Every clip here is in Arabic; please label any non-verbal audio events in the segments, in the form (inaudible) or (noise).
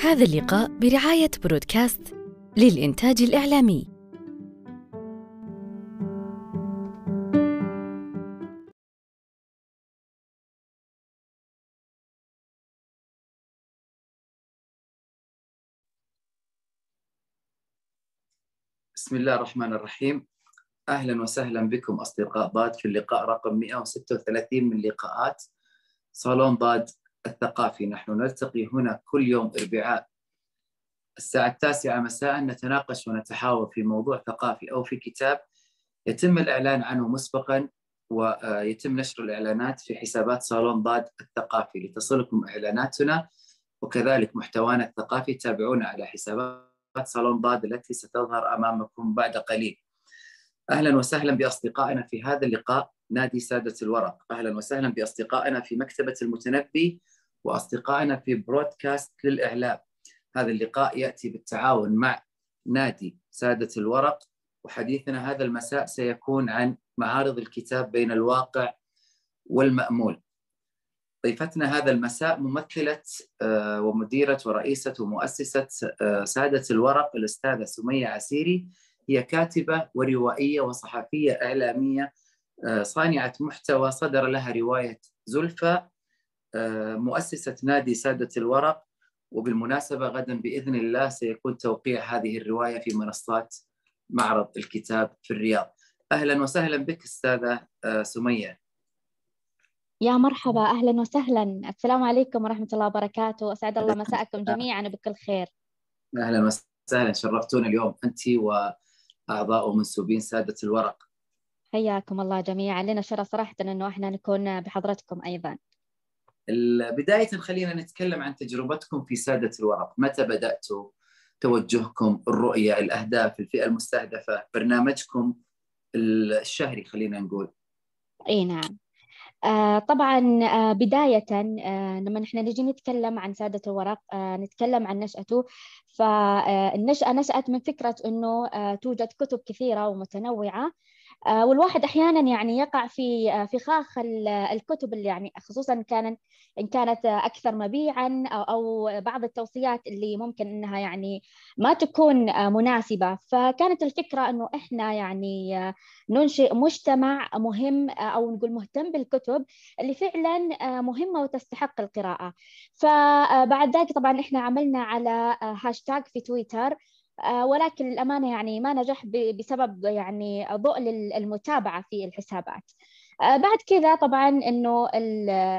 هذا اللقاء برعاية برودكاست للإنتاج الإعلامي. بسم الله الرحمن الرحيم أهلا وسهلا بكم أصدقاء ضاد في اللقاء رقم 136 من لقاءات صالون ضاد الثقافي. نحن نلتقي هنا كل يوم أربعاء الساعة التاسعة مساء نتناقش ونتحاور في موضوع ثقافي أو في كتاب يتم الإعلان عنه مسبقا ويتم نشر الإعلانات في حسابات صالون ضاد الثقافي. لتصلكم إعلاناتنا وكذلك محتوانا الثقافي تابعونا على حسابات صالون ضاد التي ستظهر أمامكم بعد قليل. أهلا وسهلا بأصدقائنا في هذا اللقاء. نادي سادة الورق. أهلا وسهلا بأصدقائنا في مكتبة المتنبي. وأصدقائنا في برودكاست للإعلام. هذا اللقاء يأتي بالتعاون مع نادي سادة الورق وحديثنا هذا المساء سيكون عن معارض الكتاب بين الواقع والمأمول. ضيفتنا هذا المساء ممثلة ومديرة ورئيسة ومؤسسة سادة الورق الأستاذة سمية عسيري. هي كاتبة وروائية وصحفية إعلامية صانعة محتوى صدر لها رواية زلفى. مؤسسة نادي سادة الورق وبالمناسبة غدا بإذن الله سيكون توقيع هذه الرواية في منصات معرض الكتاب في الرياض. أهلا وسهلا بك أستاذة سمية. يا مرحبا أهلا وسهلا. السلام عليكم ورحمة الله وبركاته. أسعد الله مساءكم جميعا بكل خير. أهلا وسهلا. شرفتونا اليوم أنت وأعضاء ومنسوبين سادة الورق. حياكم الله جميعا. لنا شرف صراحة أنه إحنا نكون بحضرتكم أيضا. بداية خلينا نتكلم عن تجربتكم في سادة الورق. متى بدأتوا توجهكم الرؤية الأهداف الفئة المستهدفة برنامجكم الشهري خلينا نقول؟ أي نعم. آه طبعا آه بداية آه لما نحن نجي نتكلم عن سادة الورق نتكلم عن نشأته. فالنشأة نشأت من فكرة أنه توجد كتب كثيرة ومتنوعة والواحد أحيانا يعني يقع في فخاخ الكتب اللي يعني خصوصا كان إن كانت أكثر مبيعا أو بعض التوصيات اللي ممكن إنها يعني ما تكون مناسبة. فكانت الفكرة إنه إحنا يعني ننشئ مجتمع مهم أو نقول مهتم بالكتب اللي فعلا مهمة وتستحق القراءة. فبعد ذلك طبعا إحنا عملنا على هاشتاج في تويتر ولكن للأمانة يعني ما نجح بسبب يعني ضوء المتابعة في الحسابات. بعد كذا طبعا إنه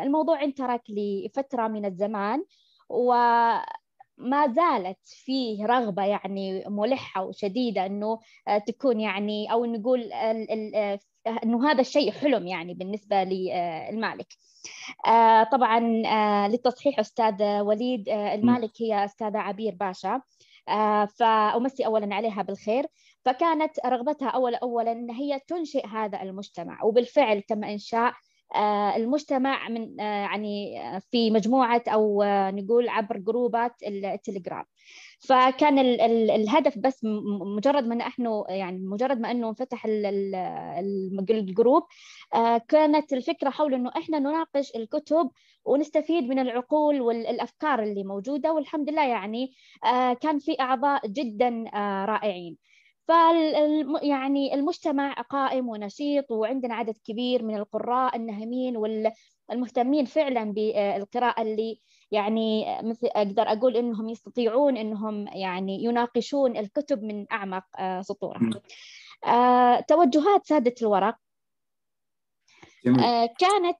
الموضوع انترك لفترة من الزمان وما زالت فيه رغبة يعني ملحة وشديدة إنه تكون يعني أو نقول إنه هذا الشيء حلم يعني بالنسبة للمالك طبعا للتصحيح أستاذ وليد المالك هي أستاذة عبير باشا. فأمسي أولا عليها بالخير. فكانت رغبتها أولا أولا أن هي تنشئ هذا المجتمع. وبالفعل تم إنشاء المجتمع من يعني في مجموعة أو نقول عبر جروبات التليجرام. فكان ال ال الهدف بس مجرد ما نحن يعني مجرد ما إنه انفتح الجروب كانت الفكرة حول إنه إحنا نناقش الكتب ونستفيد من العقول والافكار اللي موجودة والحمد لله يعني كان في أعضاء جدا رائعين. فال يعني المجتمع قائم ونشيط وعندنا عدد كبير من القراء النهمين والمهتمين فعلا بالقراءة اللي يعني مثل أقدر أقول إنهم يستطيعون إنهم يعني يناقشون الكتب من أعمق سطورها توجهات سادة الورق. جميل. كانت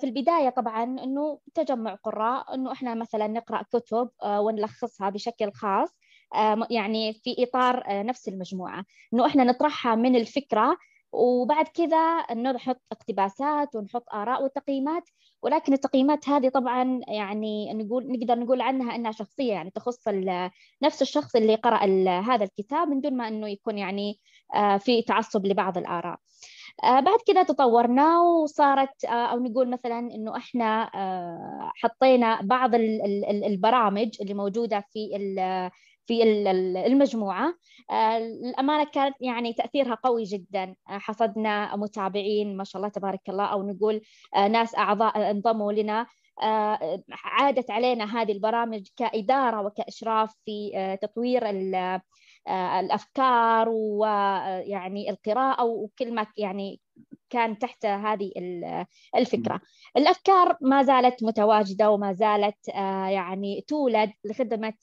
في البداية طبعا أنه تجمع قراء أنه إحنا مثلا نقرأ كتب ونلخصها بشكل خاص يعني في إطار نفس المجموعة. إنه إحنا نطرحها من الفكرة وبعد كذا نحط اقتباسات ونحط آراء وتقييمات ولكن التقييمات هذه طبعا يعني نقول نقدر نقول عنها أنها شخصية يعني تخص نفس الشخص اللي قرأ هذا الكتاب من دون ما أنه يكون يعني في تعصب لبعض الآراء. بعد كذا تطورنا وصارت أو نقول مثلا إنه إحنا حطينا بعض البرامج اللي موجودة في في المجموعة. الأمانة كانت يعني تأثيرها قوي جدا. حصدنا متابعين ما شاء الله تبارك الله أو نقول ناس أعضاء انضموا لنا. عادت علينا هذه البرامج كإدارة وكإشراف في تطوير الأفكار ويعني القراءة وكل ما يعني كان تحت هذه الفكرة. الأفكار ما زالت متواجدة وما زالت يعني تولد لخدمة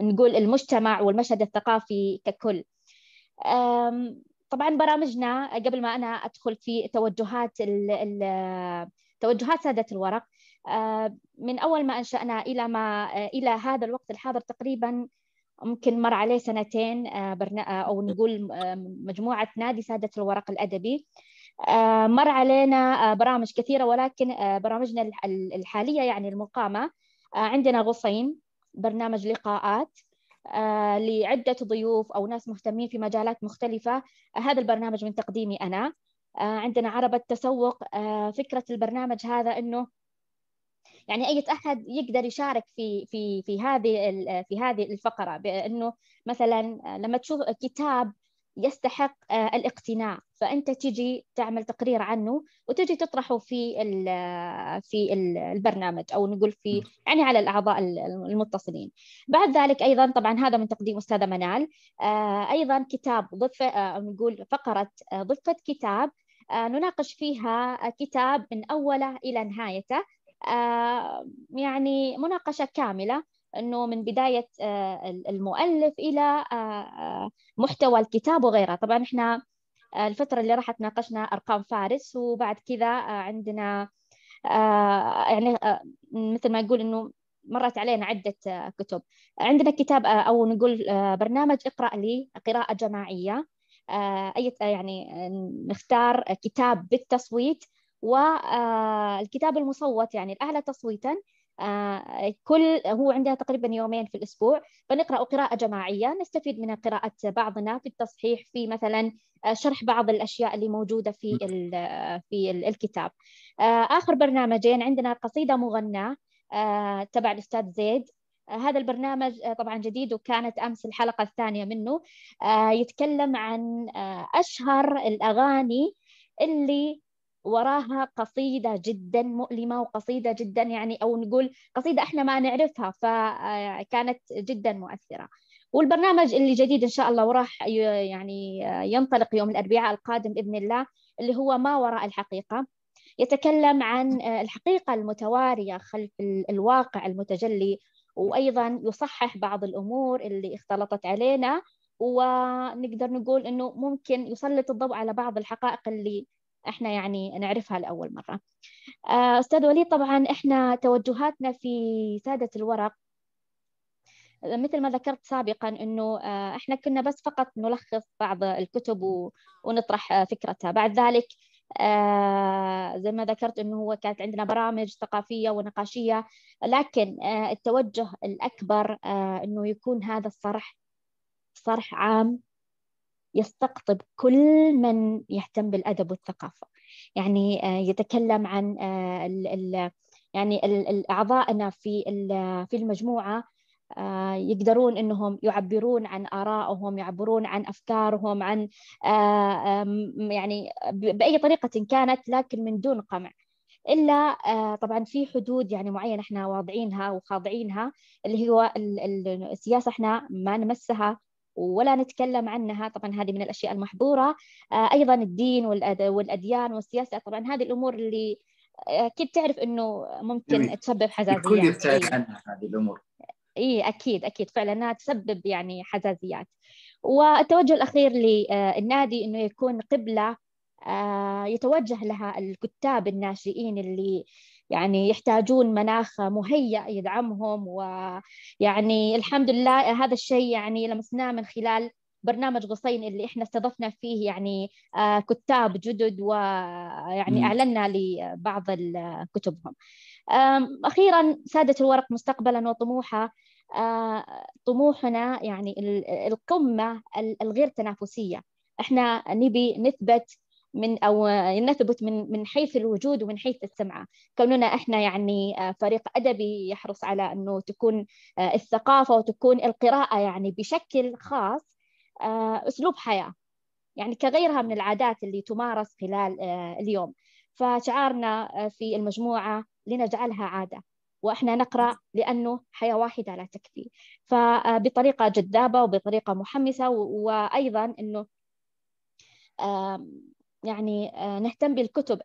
نقول المجتمع والمشهد الثقافي ككل. طبعا برامجنا قبل ما أنا أدخل في توجهات ال ال توجهات سادة الورق من أول ما أنشأنا إلى ما إلى هذا الوقت الحاضر تقريبا ممكن مر عليه سنتين أو نقول مجموعة نادي سادة الورق الأدبي. مر علينا برامج كثيرة ولكن برامجنا الحالية يعني المقامة عندنا غصين. برنامج لقاءات آه، لعدة ضيوف أو ناس مهتمين في مجالات مختلفة. هذا البرنامج من تقديمي أنا. آه، عندنا عربة تسوق آه، فكرة البرنامج هذا أنه يعني أي أحد يقدر يشارك في في في هذه في هذه الفقرة بأنه مثلا لما تشوف كتاب يستحق آه، الاقتناء فأنت تجي تعمل تقرير عنه وتجي تطرحه في في البرنامج أو نقول في يعني على الأعضاء المتصلين. بعد ذلك أيضا طبعا هذا من تقديم أستاذة منال آه، أيضا كتاب ضفة آه، نقول فقرة ضفة كتاب نناقش فيها كتاب من أوله إلى نهايته يعني مناقشة كاملة إنه من بداية آه، المؤلف إلى آه، آه، محتوى الكتاب وغيرها طبعا إحنا الفترة اللي راحت ناقشنا أرقام فارس وبعد كذا عندنا يعني مثل ما يقول إنه مرت علينا عدة كتب. عندنا كتاب أو نقول برنامج اقرأ لي قراءة جماعية. أي يعني نختار كتاب بالتصويت والكتاب المصوت يعني الأعلى تصويتا. كل هو عندنا تقريبا يومين في الأسبوع. فنقرأ قراءة جماعية نستفيد من قراءة بعضنا في التصحيح في مثلا آه، شرح بعض الأشياء اللي موجودة في في الكتاب. آه، آخر برنامجين عندنا قصيدة مغناه تبع الأستاذ زيد. هذا البرنامج طبعا جديد وكانت أمس الحلقة الثانية منه. يتكلم عن أشهر الأغاني اللي وراها قصيدة جدا مؤلمة وقصيدة جدا يعني أو نقول قصيدة إحنا ما نعرفها فكانت جدا مؤثرة. والبرنامج اللي جديد إن شاء الله وراح يعني ينطلق يوم الأربعاء القادم بإذن الله اللي هو ما وراء الحقيقة. يتكلم عن الحقيقة المتوارية خلف الواقع المتجلي وأيضا يصحح بعض الأمور اللي اختلطت علينا ونقدر نقول إنه ممكن يسلط الضوء على بعض الحقائق اللي إحنا يعني نعرفها لأول مرة. آه، أستاذ وليد طبعا إحنا توجهاتنا في سادة الورق مثل ما ذكرت سابقا إنه آه، إحنا كنا بس فقط نلخص بعض الكتب ونطرح فكرتها. بعد ذلك آه، زي ما ذكرت إنه هو كانت عندنا برامج ثقافية ونقاشية لكن التوجه الأكبر إنه يكون هذا الصرح صرح عام يستقطب كل من يهتم بالأدب والثقافة. يعني آه، يتكلم عن آه، يعني أعضائنا في في المجموعة آه، يقدرون إنهم يعبرون عن آرائهم يعبرون عن أفكارهم عن يعني بأي طريقة كانت لكن من دون قمع. إلا طبعا في حدود يعني معينة إحنا واضعينها وخاضعينها اللي هو السياسة إحنا ما نمسها ولا نتكلم عنها. طبعا هذه من الأشياء المحظورة. آه، أيضا الدين والأديان والسياسة. طبعا هذه الأمور اللي آه، أكيد تعرف إنه ممكن جميل. تسبب حزازيات الكل يبتعد إيه. عنها هذه الأمور. اي أكيد أكيد فعلا إنها تسبب يعني حزازيات. والتوجه الأخير للنادي إنه يكون قبلة آه، يتوجه لها الكتاب الناشئين اللي يعني يحتاجون مناخ مهيأ يدعمهم ويعني الحمد لله هذا الشيء يعني لمسناه من خلال برنامج غصين اللي إحنا استضفنا فيه يعني آه، كتاب جدد ويعني أعلنا لبعض كتبهم. أخيرا ساده الورق مستقبلا وطموحه. آه، طموحنا يعني القمة الغير تنافسية. إحنا نبي نثبت من أو نثبت من من حيث الوجود ومن حيث السمعه كوننا إحنا يعني آه، فريق أدبي يحرص على إنه تكون آه، الثقافة وتكون القراءة يعني بشكل خاص آه، أسلوب حياة. يعني كغيرها من العادات اللي تمارس خلال اليوم. فشعارنا في المجموعة لنجعلها عادة. وإحنا نقرأ لأنه حياة واحدة لا تكفي. فبطريقه جذابة وبطريقة محمسة وأيضا إنه يعني آه، نهتم بالكتب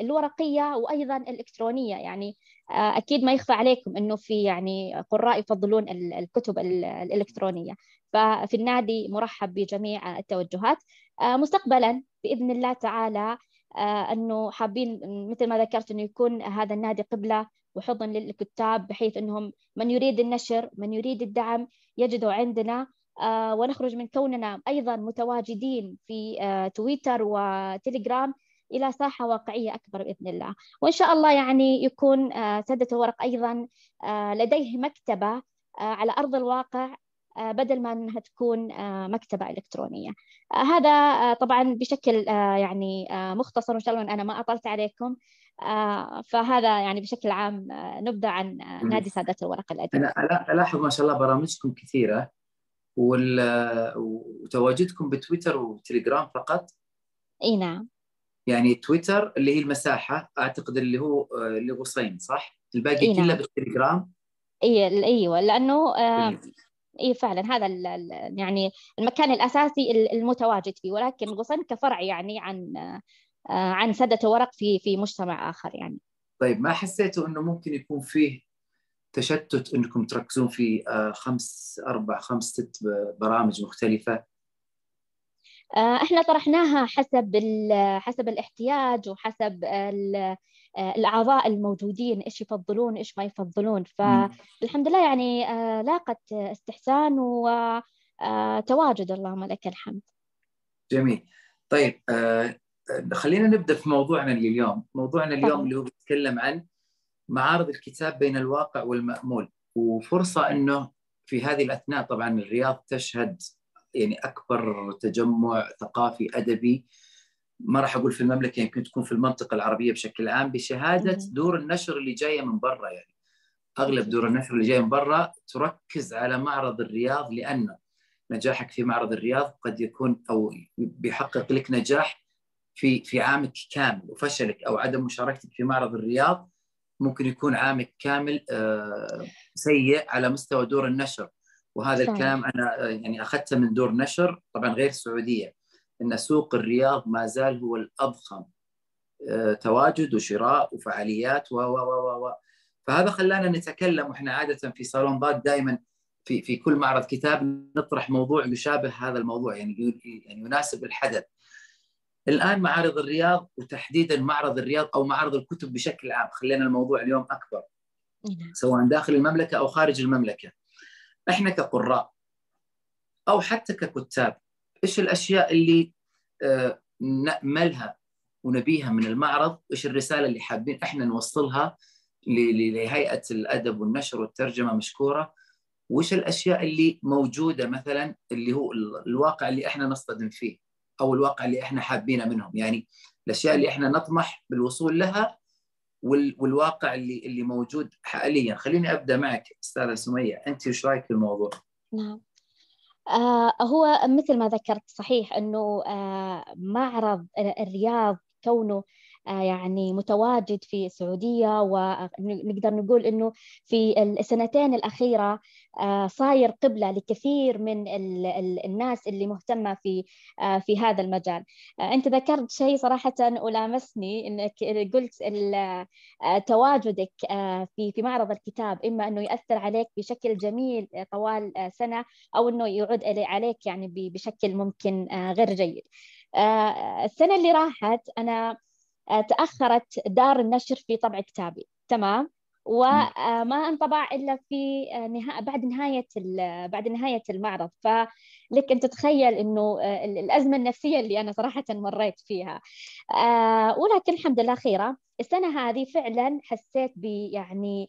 الورقية وأيضا الإلكترونية. يعني آه، أكيد ما يخفى عليكم أنه في يعني قراء يفضلون الكتب الإلكترونية. ففي النادي مرحب بجميع التوجهات. آه، مستقبلا بإذن الله تعالى أنه حابين مثل ما ذكرت أنه يكون هذا النادي قبلة وحضن للكتاب بحيث أنهم من يريد النشر من يريد الدعم يجده عندنا ونخرج من كوننا أيضا متواجدين في آه، تويتر وتليجرام إلى ساحة واقعية أكبر بإذن الله. وإن شاء الله يعني يكون آه، سدة الورق أيضا لديه مكتبة على أرض الواقع بدل ما أنها تكون مكتبة إلكترونية. هذا طبعا بشكل يعني مختصر وإن شاء الله أنا ما أطلت عليكم. فهذا يعني بشكل عام نبذة عن نادي سادة الورق الأدبي أنا ألاحظ ما شاء الله برامجكم كثيرة. وتواجدكم بتويتر وتليجرام فقط؟ إي نعم يعني تويتر اللي هي المساحة أعتقد اللي هو اللي غصين صح؟ الباقي إيه كله نعم. بالتليجرام؟ إي أيوه لأنه آه إي فعلا هذا يعني المكان الأساسي المتواجد فيه ولكن غصن كفرع يعني عن آه عن سدة ورق في في مجتمع آخر يعني طيب ما حسيتوا إنه ممكن يكون فيه تشتت إنكم تركزون في آه، خمس أربع خمس ست برامج مختلفة؟ آه، إحنا طرحناها حسب حسب الاحتياج وحسب آه، الأعضاء الموجودين إيش يفضلون إيش ما يفضلون. فالحمد لله يعني لاقت استحسان وتواجد اللهم لك الحمد. جميل. طيب خلينا نبدأ في موضوعنا اليوم. موضوعنا اليوم طبعا. اللي هو بيتكلم عن معارض الكتاب بين الواقع والمأمول. وفرصة أنه في هذه الأثناء طبعا الرياض تشهد يعني أكبر تجمع ثقافي أدبي. ما راح أقول في المملكة يمكن تكون في المنطقة العربية بشكل عام بشهادة دور النشر اللي جاية من برا يعني. أغلب دور النشر اللي جاية من برا تركز على معرض الرياض لأن نجاحك في معرض الرياض قد يكون أو بيحقق لك نجاح في في عامك كامل وفشلك أو عدم مشاركتك في معرض الرياض. ممكن يكون عامك كامل آه، سيء على مستوى دور النشر. وهذا صحيح. الكلام أنا آه، يعني أخذته من دور نشر طبعا غير السعوديه إن سوق الرياض ما زال هو الأضخم آه، تواجد وشراء وفعاليات و و و و فهذا خلانا نتكلم وإحنا عادة في صالون ضاد دائما في في كل معرض كتاب نطرح موضوع يشابه هذا الموضوع يعني يعني يناسب الحدث. الآن معارض الرياض وتحديدا معرض الرياض أو معرض الكتب بشكل عام. خلينا الموضوع اليوم أكبر. نعم. سواء داخل المملكة أو خارج المملكة. إحنا كقراء أو حتى ككتاب إيش الأشياء اللي آه، نأملها ونبيها من المعرض؟ إيش الرسالة اللي حابين إحنا نوصلها لهيئة الأدب والنشر والترجمة مشكورة؟ وإيش الأشياء اللي موجودة مثلا اللي هو الواقع اللي إحنا نصطدم فيه؟ أو الواقع اللي إحنا حابينه منهم. يعني الأشياء اللي إحنا نطمح بالوصول لها والواقع اللي اللي موجود حاليا. خليني أبدأ معك أستاذة سمية. أنت وش رأيك في الموضوع؟ نعم. آه هو مثل ما ذكرت صحيح إنه آه معرض الرياض كونه يعني متواجد في السعودية ونقدر نقول أنه في السنتين الأخيرة آه، صاير قبلة لكثير من الناس اللي مهتمة في آه، في هذا المجال. أنت ذكرت شيء صراحة ولامسني أنك قلت تواجدك في في معرض الكتاب إما أنه يأثر عليك بشكل جميل طوال سنة أو أنه يعود عليك يعني بشكل ممكن غير جيد. السنة اللي راحت أنا آه، تأخرت دار النشر في طبع كتابي. تمام؟ وما انطبع إلا في آه، نهاية بعد نهاية بعد نهاية المعرض. فلك أن تتخيل إنه آه، الأزمة النفسية اللي أنا صراحة مريت فيها. ولكن الحمد لله خيرة. السنة هذه فعلا حسيت ب يعني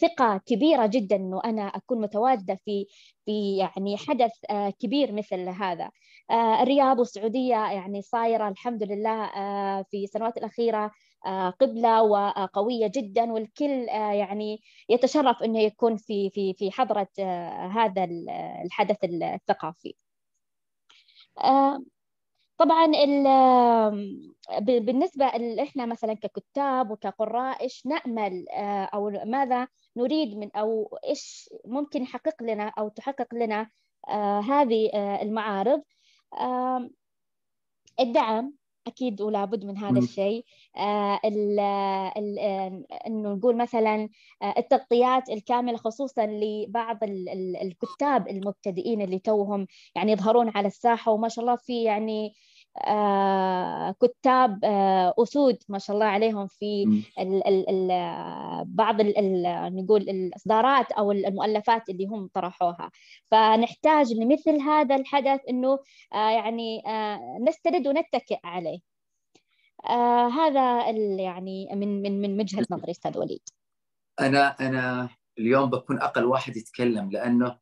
ثقة كبيرة جدا إنه أنا أكون متواجدة في في يعني حدث كبير مثل هذا. الرياض والسعودية يعني صايرة الحمد لله في السنوات الأخيرة آه، قبلة وقوية جدا والكل آه، يعني يتشرف أنه يكون في في في حضرة آه، هذا الحدث الثقافي. طبعا بالنسبة إحنا مثلا ككتاب وكقراء إيش نأمل آه، أو ماذا نريد من أو إيش ممكن يحقق لنا أو تحقق لنا آه، هذه آه، المعارض. الدعم أكيد ولا بد من هذا الشيء. آه إنه نقول مثلا التغطيات الكاملة خصوصا لبعض الكتاب المبتدئين اللي توهم يعني يظهرون على الساحة وما شاء الله في يعني آه، كتاب آه، أسود ما شاء الله عليهم في ال ال ال بعض ال نقول الإصدارات أو المؤلفات اللي هم طرحوها. فنحتاج لمثل هذا الحدث أنه آه، يعني نستند ونتكئ عليه. هذا يعني من من من وجهة نظري أستاذ وليد. أنا أنا اليوم بكون أقل واحد يتكلم لأنه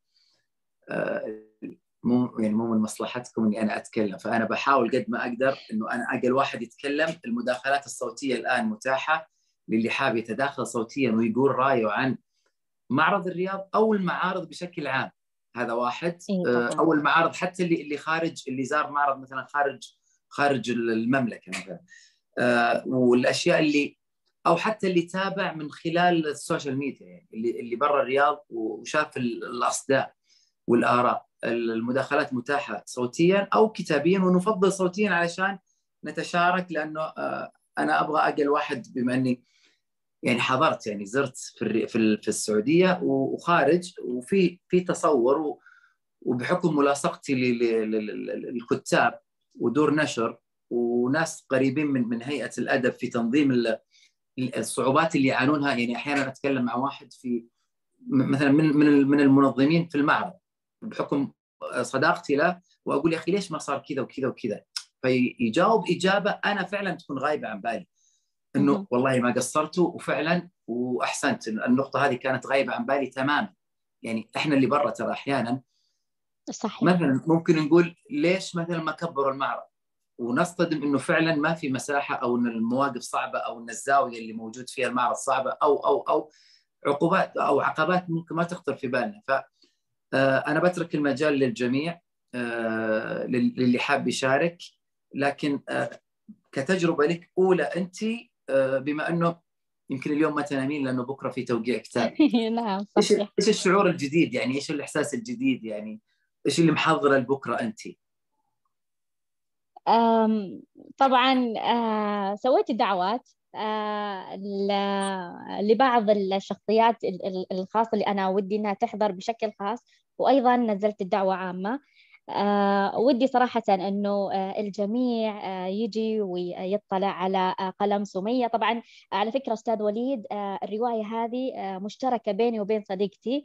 مو يعني مو من مصلحتكم إني أنا أتكلم. فأنا بحاول قد ما أقدر إنه أنا أقل واحد يتكلم. المداخلات الصوتية الآن متاحة للي حاب يتداخل صوتيا ويقول رأيه عن معرض الرياض أو المعارض بشكل عام. هذا واحد. إيه، آه، أو المعارض حتى اللي اللي خارج اللي زار معرض مثلا خارج خارج المملكة مثلا. آه، والأشياء اللي أو حتى اللي تابع من خلال ال social media يعني اللي اللي برا الرياض وشاف الأصداء والآراء. المداخلات متاحة صوتيا أو كتابيا ونفضل صوتيا علشان نتشارك لأنه آه، أنا أبغى أقل واحد بما إني يعني حضرت يعني زرت في في السعودية وخارج وفي في تصور وبحكم ملاصقتي للكتاب ودور نشر وناس قريبين من من هيئة الأدب في تنظيم الصعوبات اللي يعانونها يعني أحيانا أتكلم مع واحد في مثلا من من من المنظمين في المعرض. بحكم صداقتي له وأقول يا أخي ليش ما صار كذا وكذا وكذا؟ فيجاوب إجابة أنا فعلا تكون غايبة عن بالي. إنه والله ما قصرتوا وفعلا وأحسنت. النقطة هذه كانت غايبة عن بالي تماما. يعني إحنا اللي برا ترى أحيانا. صحيح. مثلا ممكن نقول ليش مثلا ما كبروا المعرض؟ ونصطدم إنه فعلا ما في مساحة أو إن المواقف صعبة أو إن الزاوية اللي موجود فيها المعرض صعبة أو أو أو عقوبات أو عقبات ممكن ما تخطر في بالنا. ف أنا بترك المجال للجميع آه، للي حاب يشارك. لكن آه، كتجربة لك أولى أنت بما أنه يمكن اليوم ما تنامين لأنه بكرة في توقيع كتاب. (laughs) نعم صحيح. إيش الشعور الجديد؟ يعني إيش الإحساس الجديد؟ يعني إيش اللي محضره لبكره أنت؟ طبعا سويت الدعوات. لبعض الشخصيات الخاصة اللي أنا ودي أنها تحضر بشكل خاص. وأيضا نزلت الدعوة عامة. آه ودي صراحة أنه آه الجميع آه يجي ويطلع على آه قلم سمية. طبعا على فكرة أستاذ وليد آه الرواية هذه آه مشتركة بيني وبين صديقتي.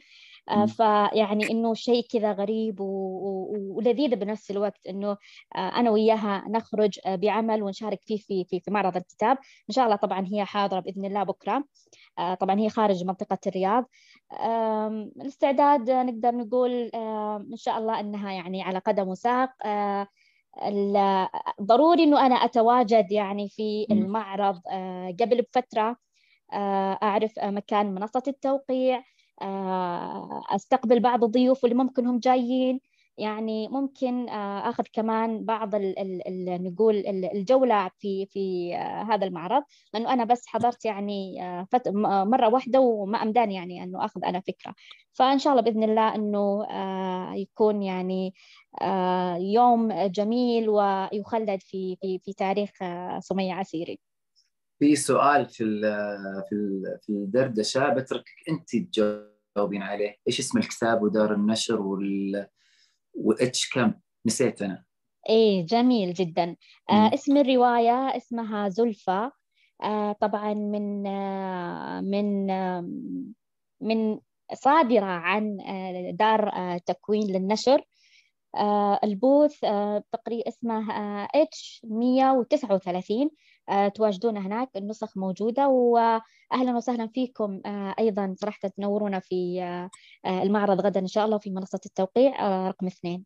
آه فيعني أنه شيء كذا غريب ولذيذ بنفس الوقت أنه آه أنا وياها نخرج آه بعمل ونشارك فيه في, في, في معرض الكتاب. إن شاء الله طبعا هي حاضرة بإذن الله بكرة. آه طبعا هي خارج منطقة الرياض. الاستعداد نقدر نقول إن شاء الله أنها يعني على قدم وساق. آه، ضروري إنه أنا أتواجد يعني في المعرض. آه، قبل بفترة آه، أعرف مكان منصة التوقيع. أستقبل بعض الضيوف اللي ممكن هم جايين. يعني ممكن آه، أخذ كمان بعض ال ال ال نقول الجولة في في آه، هذا المعرض لأنه أنا بس حضرت يعني آه، مرة واحدة وما أمداني يعني أنه أخذ أنا فكرة. فإن شاء الله بإذن الله أنه يكون يعني يوم جميل ويخلد في في في تاريخ سمية عسيري. في سؤال في في في الدردشة بتركك أنت تجاوبين عليه. إيش اسم الكتاب ودار النشر وال و H كم؟ نسيت أنا. إيه جميل جدا. آه اسم الرواية اسمها زلفى. آه طبعا من آه من آه من صادرة عن آه دار آه تكوين للنشر. آه ال booth آه تقريبا اسمه آه H 139 آه تواجدون هناك النسخ موجودة وأهلا وسهلا فيكم آه أيضا صراحة تنورونا في آه المعرض غدا إن شاء الله في منصة التوقيع رقم اثنين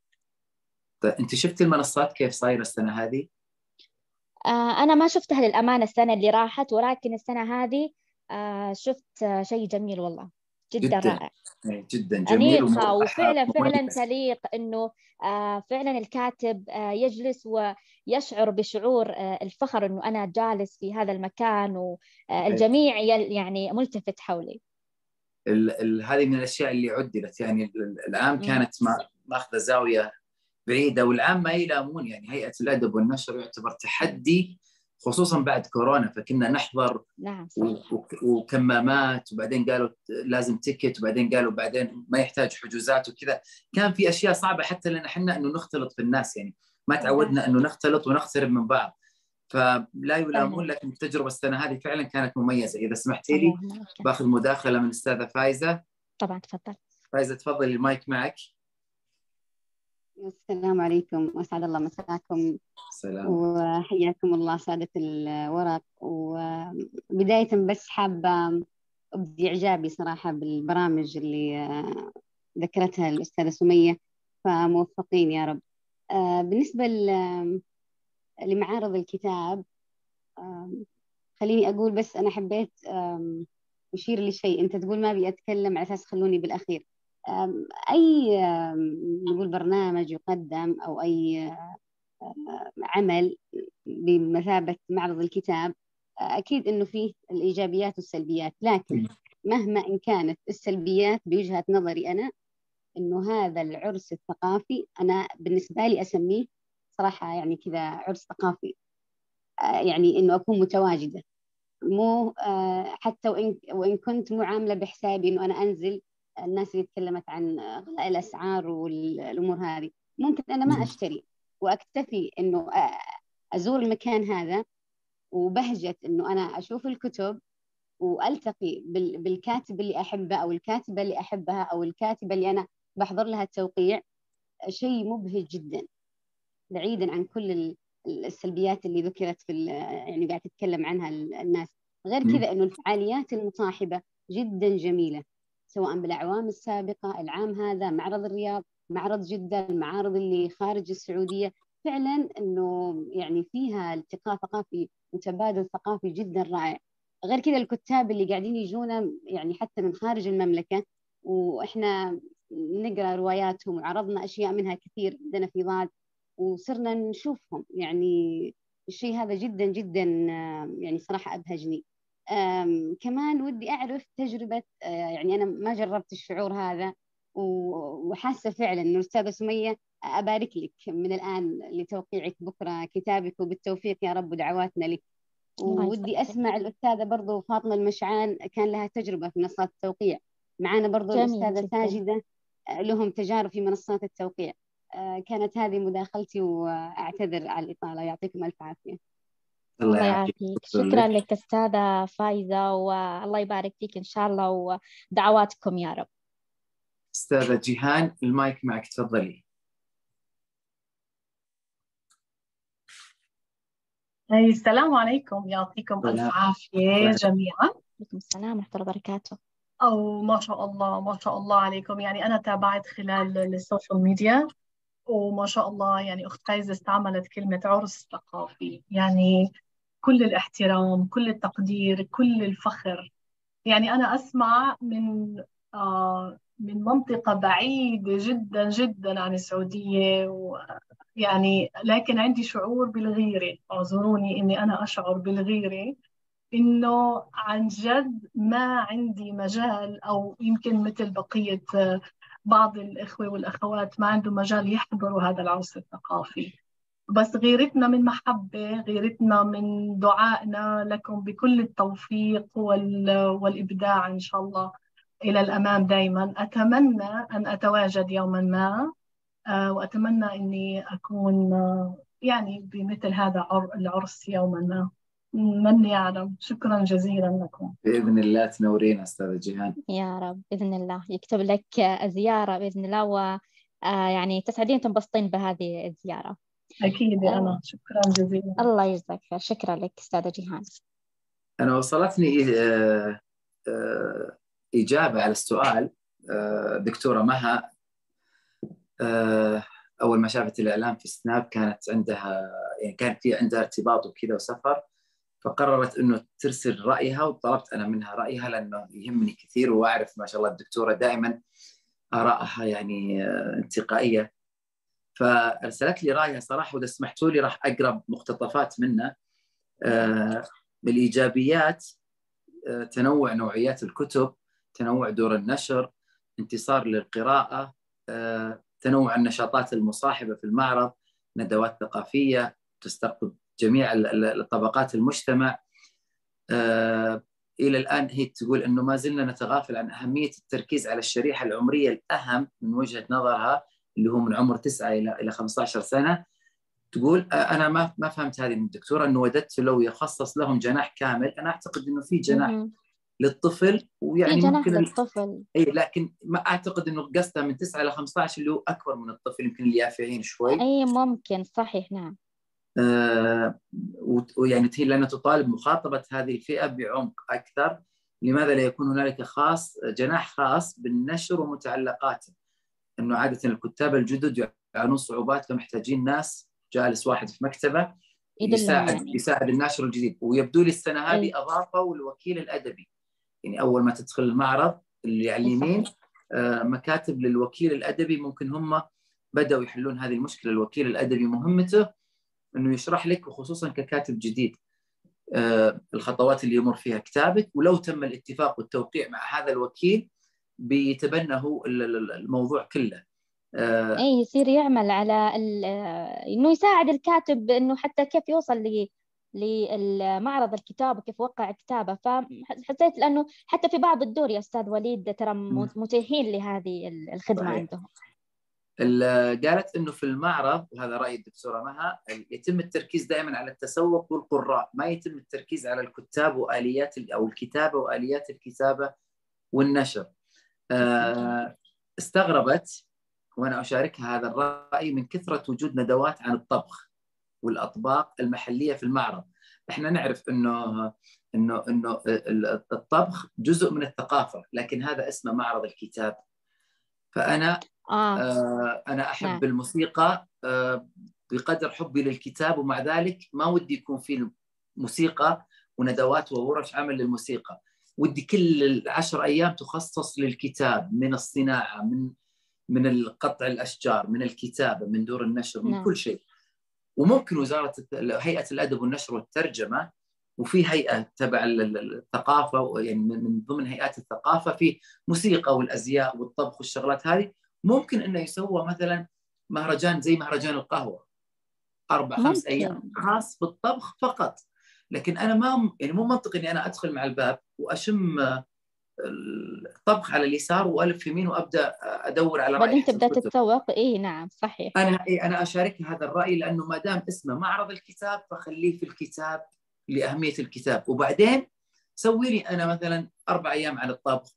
أنت شفتي المنصات كيف صايرة السنة هذه؟ أنا ما شفتها للأمانة السنة اللي راحت ولكن السنة هذه شفت شيء جميل والله جدا, جداً. رائع إيه، جدا جميل أنيقة وموضحة وفعلا فعلا. تليق إنه آه، فعلا الكاتب آه، يجلس ويشعر بشعور آه، الفخر إنه أنا جالس في هذا المكان والجميع يعني ملتفت حولي ال- ال- هذه من الأشياء اللي عدلت يعني ال- ال- الآن. كانت ما- ماخذة زاوية بعيدة والآن ما يلامون يعني هيئة الأدب والنشر يعتبر تحدي خصوصا بعد كورونا فكنا نحضر نعم. وكمامات وبعدين قالوا لازم تيكت وبعدين قالوا بعدين ما يحتاج حجوزات وكذا. كان في أشياء صعبة حتى لنا إحنا إنه نختلط في الناس يعني. ما تعودنا إنه نختلط ونقترب من بعض. فلا يلامون لكن التجربة السنة هذه فعلا كانت مميزة. إذا سمحتي لي. باخذ مداخلة من الأستاذة فايزة. طبعا تفضل. فايزة تفضلي المايك معك. السلام عليكم وأسعد الله مساكم. سلام. وحياكم الله سادة الورق. وبداية بس حابة أبدي إعجابي صراحة بالبرامج اللي آه، ذكرتها الأستاذة سمية فموفقين يا رب. آه، بالنسبة ل- لمعارض الكتاب خليني أقول بس أنا حبيت أشير لشيء. أنت تقول ما أبي أتكلم على أساس خلوني بالأخير. أي نقول برنامج يقدم أو أي عمل بمثابة معرض الكتاب أكيد إنه فيه الإيجابيات والسلبيات لكن مهما إن كانت السلبيات بوجهة نظري أنا إنه هذا العرس الثقافي أنا بالنسبة لي أسميه صراحة يعني كذا عرس ثقافي. آه، يعني إنه أكون متواجدة. مو آه، حتى وإن وإن كنت مو عاملة بحسابي إنه أنا أنزل الناس اللي تكلمت عن غلاء الأسعار والأمور هذه ممكن أنا ما أشتري وأكتفي إنه آه، أزور المكان هذا وبهجة إنه أنا أشوف الكتب وألتقي بال- بالكاتب اللي أحبه أو الكاتبة اللي أحبها أو الكاتبة اللي أنا بحضر لها التوقيع شيء مبهج جدا بعيدا عن كل ال- السلبيات اللي ذكرت في يعني قاعد تتكلم عنها ال- الناس. غير. كذا إنه الفعاليات المصاحبة جدا جميلة. سواء بالأعوام السابقة العام هذا معرض الرياض معرض جدة المعارض اللي خارج السعودية. فعلا إنه يعني فيها التقاء ثقافي وتبادل ثقافي جدا رائع. غير كذا الكتاب اللي قاعدين يجونا يعني حتى من خارج المملكة وإحنا نقرأ رواياتهم وعرضنا أشياء منها كثير عندنا في ضاد وصرنا نشوفهم. يعني الشيء هذا جدا جدا آه، يعني صراحة أبهجني. كمان ودي أعرف تجربة آه، يعني أنا ما جربت الشعور هذا وحاسة فعلا إنه الأستاذة سمية أبارك لك من الآن لتوقيعك بكرة. كتابك وبالتوفيق يا رب ودعواتنا لك. ودي. أسمع الأستاذة برضو فاطمة المشعان كان لها تجربة في منصات التوقيع. معانا برضو الأستاذة. ساجدة آه، لهم تجارب في منصات التوقيع. آه، كانت هذه مداخلتي وأعتذر على الإطالة. يعطيكم ألف عافية. الله الله يعافيك. شكراً شكرا لك. لك أستاذة فايزة والله يبارك فيك إن شاء الله ودعواتكم يا رب. أستاذة جيهان المايك معك تفضلي. أي السلام عليكم. يعطيكم ألف سلام. عافية جميعا. عليكم السلام ورحمة الله وبركاته. أو ما شاء الله ما شاء الله عليكم. يعني أنا تابعت خلال السوشيال ميديا وما شاء الله يعني أخت فايزة استعملت كلمة عرس ثقافي. يعني كل الاحترام كل التقدير كل الفخر. يعني أنا أسمع من آه من منطقة بعيدة جدا جدا عن السعودية ويعني لكن عندي شعور بالغيرة. أعذروني إني أنا أشعر بالغيرة. إنه عن جد ما عندي مجال أو يمكن مثل بقية آه، بعض الإخوة والأخوات ما عندهم مجال يحضروا هذا العرس الثقافي. بس غيرتنا من محبة غيرتنا من دعائنا لكم بكل التوفيق وال... والإبداع إن شاء الله إلى الأمام دائما أتمنى أن أتواجد يوما ما آه، وأتمنى أني أكون آه، يعني بمثل هذا عر- العرس يوما ما. من يعلم شكرا جزيلا لكم. بإذن الله تنورينا أستاذة جيهان. يا رب بإذن الله. يكتب لك زيارة بإذن الله ويعني تسعدين تنبسطين بهذه الزيارة. أكيد يا أنا. شكرا جزيلا. الله يجزاك خير. شكرا لك أستاذة جيهان. أنا وصلتني آه، آه، إجابة على السؤال آه، دكتورة مها آه، أول ما شافت الاعلان في سناب كانت عندها يعني كان في عندها ارتباط وكذا وسفر فقررت إنه ترسل رأيها وطلبت أنا منها رأيها لأنه يهمني كثير وأعرف ما شاء الله الدكتورة دائما آرائها يعني آه، انتقائية. فأرسلت لي رأيها صراحة وإذا سمحتوا لي راح اقرا مقتطفات منها آه، بالإيجابيات آه، تنوع نوعيات الكتب تنوع دور النشر انتصار للقراءة تنوع النشاطات المصاحبة في المعرض ندوات ثقافية تستقطب جميع طبقات المجتمع. آه، إلى الآن هي تقول إنه ما زلنا نتغافل عن أهمية التركيز على الشريحة العمرية الأهم من وجهة نظرها اللي هو من عمر 9 إلى إلى 15 سنة تقول أنا ما ما فهمت هذه من الدكتوره أنه وددت لو يخصص لهم جناح كامل. أنا أعتقد إنه في جناح للطفل ويعني في جناح ممكن للطفل. إي لكن ما أعتقد إنه قصده من 9 إلى 15 اللي هو أكبر من الطفل يمكن اليافعين شوي. إي ممكن. صحيح نعم. آه ويعني هي لأنها تطالب مخاطبة هذه الفئة بعمق أكثر. لماذا لا يكون هنالك خاص جناح خاص بالنشر ومتعلقاته؟ أنه عادة الكتاب الجدد يعانون صعوبات فمحتاجين ناس جالس واحد في مكتبة يساعد يعني. يساعد الناشر الجديد. ويبدو لي السنة هذه أضافوا الوكيل الأدبي. يعني أول ما تدخل المعرض اللي على اليمين آه مكاتب للوكيل الأدبي ممكن هم بدأوا يحلون هذه المشكلة. الوكيل الأدبي مهمته إنه يشرح لك وخصوصا ككاتب جديد آه، الخطوات اللي يمر فيها كتابك. ولو تم الاتفاق والتوقيع مع هذا الوكيل بيتبنى هو الموضوع كله. آه، اي يصير يعمل على إنه يساعد الكاتب إنه حتى كيف يوصل ل للمعرض الكتاب وكيف وقع كتابه. فحسيت لأنه حتى في بعض الدور يا أستاذ وليد ترى متيحين لهذه الخدمة صحيح. عندهم. قالت إنه في المعرض وهذا رأي الدكتورة مها يتم التركيز دائما على التسوق والقراء. ما يتم التركيز على الكتاب وآليات أو الكتابة وآليات الكتابة والنشر. آه، استغربت وأنا أشاركها هذا الرأي من كثرة وجود ندوات عن الطبخ والأطباق المحلية في المعرض إحنا نعرف إنه إنه إنه الطبخ جزء من الثقافة لكن هذا اسمه معرض الكتاب فأنا آه. آه أنا أحب نعم. الموسيقى آه بقدر حبي للكتاب ومع ذلك ما ودي يكون في موسيقى وندوات وورش عمل للموسيقى ودي كل العشر أيام تخصص للكتاب من الصناعة من من قطع الأشجار من الكتابة من دور النشر من نعم. كل شيء وممكن وزارة هيئة الأدب والنشر والترجمة وفي هيئة تبع الثقافة يعني من ضمن هيئات الثقافة في موسيقى والأزياء والطبخ والشغلات هذه ممكن إنه يسوى مثلا مهرجان زي مهرجان القهوة أربع ممكن. خمس أيام خاص بالطبخ فقط لكن أنا ما يعني مو منطقي إني أنا أدخل مع الباب وأشم الطبخ على اليسار وألف يمين وأبدأ أدور على بعدين تبدأ تتسوق؟ اي نعم صحيح. أنا إيه أنا اشارك هذا الرأي لأنه ما دام اسمه معرض الكتاب فخليه في الكتاب لأهمية الكتاب. وبعدين سوي لي أنا مثلا أربع أيام عن الطبخ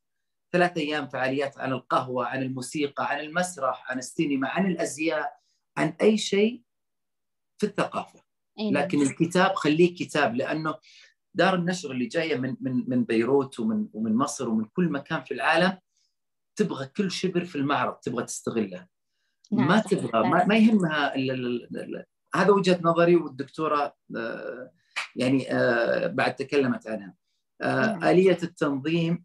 ثلاث أيام فعاليات عن القهوة عن الموسيقى عن المسرح عن السينما عن الأزياء عن أي شيء في الثقافة. لكن الكتاب خليه كتاب لأنه دار النشر اللي جاية من من من بيروت ومن ومن مصر ومن كل مكان في العالم تبغى كل شبر في المعرض تبغى تستغله. نعم ما تبغى ما, ما يهمها ال ال ال هذا وجهة نظري والدكتورة آه، يعني آه، بعد تكلمت عنها. آه، نعم. آلية التنظيم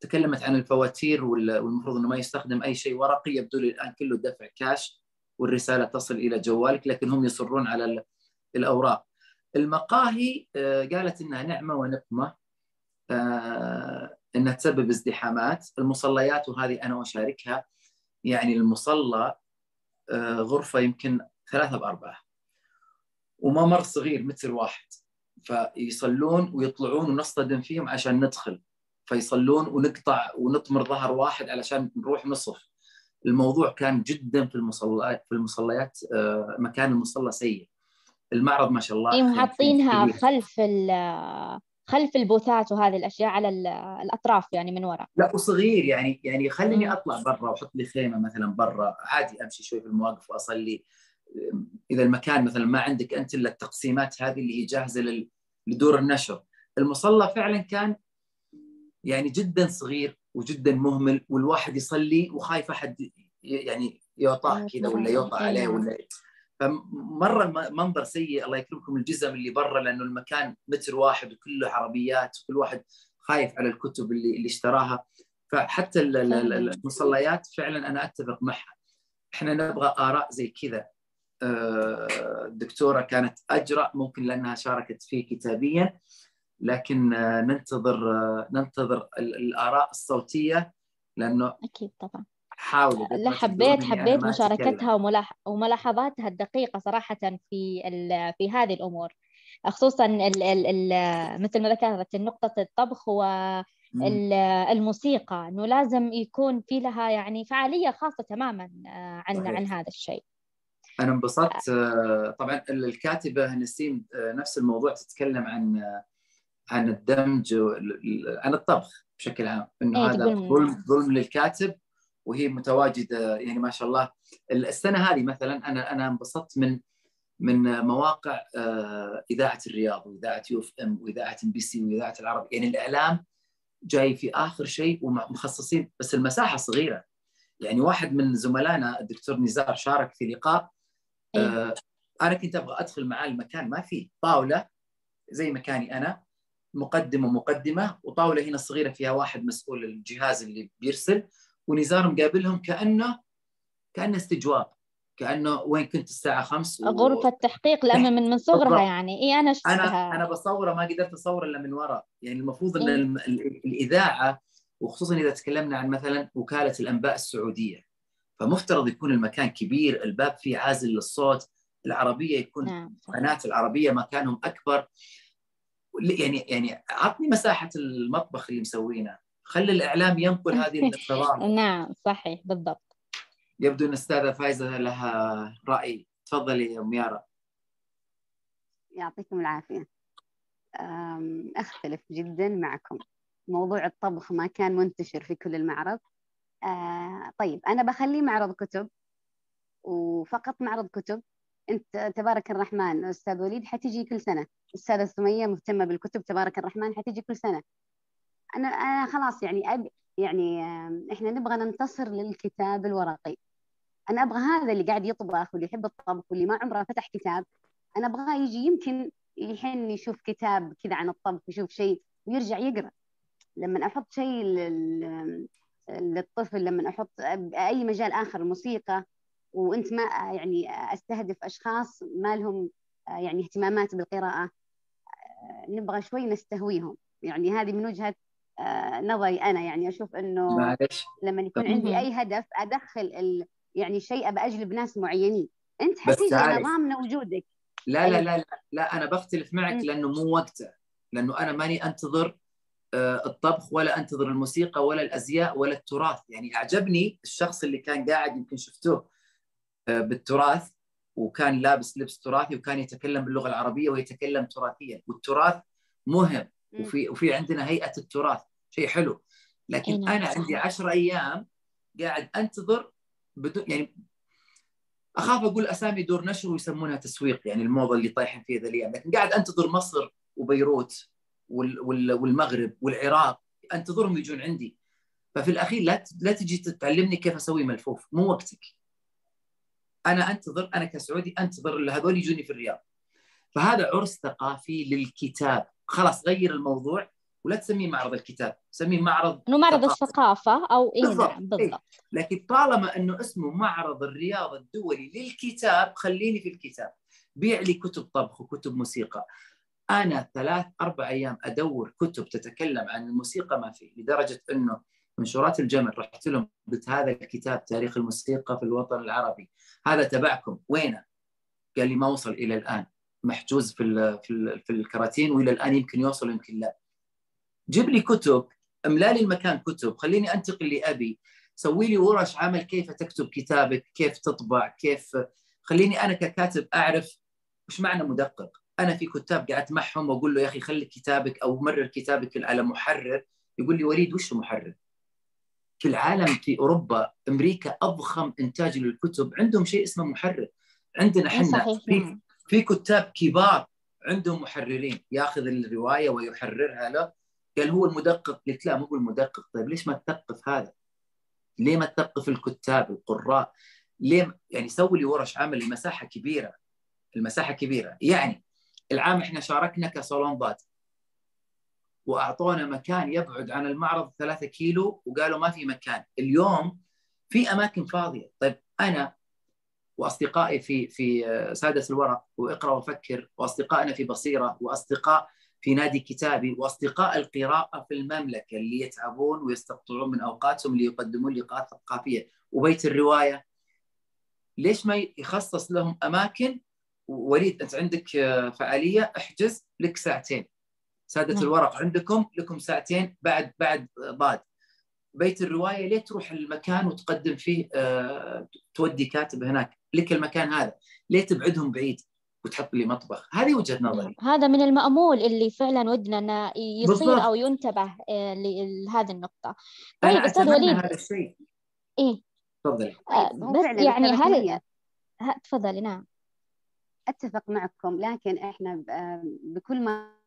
تكلمت عن الفواتير والمفروض إنه ما يستخدم أي شيء ورقي يبدو لي الآن كله دفع كاش والرسالة تصل إلى جوالك لكن هم يصرون على الأوراق. المقاهي آه، قالت إنها نعمة ونقمة آه، إنها تسبب ازدحامات، المصليات وهذه أنا اشاركها يعني المصلى آه، غرفة يمكن ثلاثة بأربعة وممر صغير متر واحد. فيصلون ويطلعون ونصطدم فيهم عشان ندخل. فيصلون ونقطع ونطمر ظهر واحد علشان نروح نصف. الموضوع كان جدا في المصليات في المصليات آه، مكان المصلى سيء. المعرض ما شاء الله اي محطينها خلف خلف البوثات وهذه الأشياء على الأطراف يعني من وراء. لا وصغير يعني يعني خليني أطلع برا وأحط لي خيمة مثلا برا عادي أمشي شوي في المواقف وأصلي. إذا المكان مثلا ما عندك أنت إلا التقسيمات هذه اللي هي جاهزة لدور النشر. المصلى فعلا كان يعني جدا صغير وجدا مهمل والواحد يصلي وخايف أحد يعني يوطاه كذا ولا يوطى عليه ولا فمرة منظر سيء. الله يكرمكم الجزم اللي برا لأنه المكان متر واحد وكله عربيات وكل واحد خايف على الكتب اللي اللي اشتراها. فحتى المصليات فعلا أنا أتفق معها. إحنا نبغى آراء زي كذا. الدكتوره كانت أجرأ ممكن لأنها شاركت فيه كتابيا. لكن ننتظر ننتظر الآراء الصوتية لأنه أكيد طبعا. حاولوا لا حبيت حبيت مشاركتها وملاحظاتها الدقيقة صراحة في في هذه الأمور. خصوصا ال ال ال مثل ما ذكرت نقطه الطبخ والموسيقى إنه لازم يكون في لها يعني فعالية خاصة تماما عن صحيح. عن هذا الشيء. أنا انبسطت طبعا الكاتبة نسيم نفس الموضوع تتكلم عن عن الدمج عن الطبخ بشكل عام إنه إيه هذا ظلم ظلم للكاتب وهي متواجدة يعني ما شاء الله. السنة هذه مثلا أنا أنا انبسطت من من مواقع إذاعة الرياض وإذاعة UFM وإذاعة MBC وإذاعة العرب. يعني الإعلام جاي في آخر شيء ومخصصين بس المساحة صغيرة. يعني واحد من زملائنا الدكتور نزار شارك في لقاء إيه؟ أنا كنت أبغى أدخل معاه المكان ما في. طاوله زي مكاني أنا مقدمة مقدمة وطاولة هنا صغيرة فيها واحد مسؤول الجهاز اللي بيرسل ونزار مقابلهم كانه كأنه استجواب كأنه وين كنت الساعة 5 و... غرفة تحقيق لما من من صغرها يعني. اي أنا شفتها. أنا أنا بصوره ما قدرت اصور إلا من وراء. يعني المفروض إن إيه؟ الإذاعة وخصوصا إذا تكلمنا عن مثلا وكالة الأنباء السعودية فمفترض يكون المكان كبير الباب فيه عازل للصوت العربية يكون نعم قناة العربية مكانهم أكبر. يعني يعني عطني مساحة المطبخ اللي مسوينه. خلي الإعلام ينقل هذه (laughs) النظام نعم صحيح بالضبط. يبدو أن الاستاذه فايزة لها رأي. تفضلي يا أم يارا. يعطيكم العافية. أختلف جدا معكم. موضوع الطبخ ما كان منتشر في كل المعرض. آه طيب أنا بخليه معرض كتب وفقط معرض كتب. أنت تبارك الرحمن أستاذ وليد حتيجي كل سنة. استاذه سميه مهتمة بالكتب تبارك الرحمن حتيجي كل سنة. أنا أنا خلاص يعني أب يعني إحنا نبغى ننتصر للكتاب الورقي. أنا أبغى هذا اللي قاعد يطبخ واللي يحب الطبخ واللي ما عمره فتح كتاب. أنا أبغاه يجي يمكن يحن يشوف كتاب كذا عن الطبخ يشوف شيء ويرجع يقرأ. لما أحط شيء للطفل لما أحط أي مجال آخر الموسيقى وأنت ما يعني أستهدف أشخاص ما لهم يعني اهتمامات بالقراءة نبغى شوي نستهويهم. يعني هذه من وجهة نظري أنا. يعني أشوف إنه معلش لما يكون عندي أي هدف أدخل ال يعني شيء ابى أجلب ناس معينين. أنت حتيجي أنا ضامنه وجودك. لا لا لا لا, لا أنا بختلف معك لأنه مو وقته. لأنه أنا ماني أنتظر الطبخ ولا أنتظر الموسيقى ولا الأزياء ولا التراث. يعني أعجبني الشخص اللي كان قاعد يمكن شفتوه بالتراث. وكان لابس لبس تراثي وكان يتكلم باللغة العربية ويتكلم تراثيا. والتراث مهم وفي وفي عندنا هيئة التراث. شيء حلو. لكن أنا عندي عشر أيام قاعد أنتظر بدون يعني أخاف أقول أسامي دور نشر ويسمونها تسويق يعني الموضة اللي طايحين فيها ذا الأيام لكن قاعد أنتظر مصر وبيروت والمغرب والعراق أنتظرهم يجون عندي. ففي الأخير لا لا تجي تعلمني كيف أسوي ملفوف. مو وقتك. أنا أنتظر أنا كسعودي أنتظر هذول يجوني في الرياض. فهذا عرس ثقافي للكتاب. خلاص غير الموضوع ولا تسميه معرض الكتاب سميه معرض إنه معرض الثقافة أو إيه بالضبط. نعم بالضبط إيه. لكن طالما إنه اسمه معرض الرياض الدولي للكتاب خليني في الكتاب. بيع لي كتب طبخ وكتب موسيقى. أنا ثلاث أربع أيام أدور كتب تتكلم عن الموسيقى ما في لدرجة إنه منشورات الجمل رحت لهم قلت هذا الكتاب تاريخ الموسيقى في الوطن العربي. هذا تبعكم. وينه؟ قال لي ما وصل إلى الآن. محجوز في ال في ال في الكراتين وإلى الآن يمكن يوصل يمكن لا. جيب لي كتب املأ لي المكان كتب. خليني أنتقل اللي ابي سوي لي ورش عمل كيف تكتب كتابك كيف تطبع كيف. خليني أنا ككاتب أعرف وش معنى مدقق. أنا في كتاب قعدت معهم وأقول له يا أخي خلي كتابك أو مرر كتابك على محرر. يقول لي وليد وش محرر؟ في العالم في أوروبا أمريكا أضخم إنتاج للكتب. عندهم شيء اسمه محرر. عندنا إحنا في في كتاب كبار عندهم محررين. ياخذ الرواية ويحررها له. قال هو المدقق. قلت لا مو هو المدقق طيب ليش ما تثقف هذا؟ ليه ما تثقف الكتاب القراء؟ ليه يعني سوي لي ورش عمل. المساحة كبيرة. المساحة كبيرة. يعني العام إحنا شاركنا كصالون ضاد. وأعطونا مكان يبعد عن المعرض ثلاثة كيلو وقالوا ما في مكان. اليوم في أماكن فاضية. طيب أنا وأصدقائي في في سادس الورق وإقرأ وفكر وأصدقائنا في بصيرة وأصدقاء في نادي كتابي وأصدقاء القراءة في المملكة اللي يتعبون ويستقطعون من أوقاتهم ليقدمون لقاءات ثقافية. وبيت الرواية. ليش ما يخصص لهم أماكن؟ وليد أنت عندك فعالية؟ احجز لك ساعتين. سادة نعم. الورق عندكم لكم ساعتين بعد بعد ضاد. بيت الرواية ليه تروح المكان وتقدم فيه آه، تودي كاتب هناك؟ لك المكان هذا. ليه تبعدهم بعيد وتحط لي مطبخ؟ هذه وجهة نظري. هذا من المأمول اللي فعلا ودنا أنه يصير بالضبط. أو ينتبه آه، لهذه النقطة. طيب أستاذ وليد. هذا الشيء. إيه. تفضلي آه بس يعني هل تفضلي نعم. أتفق معكم لكن إحنا بكل ما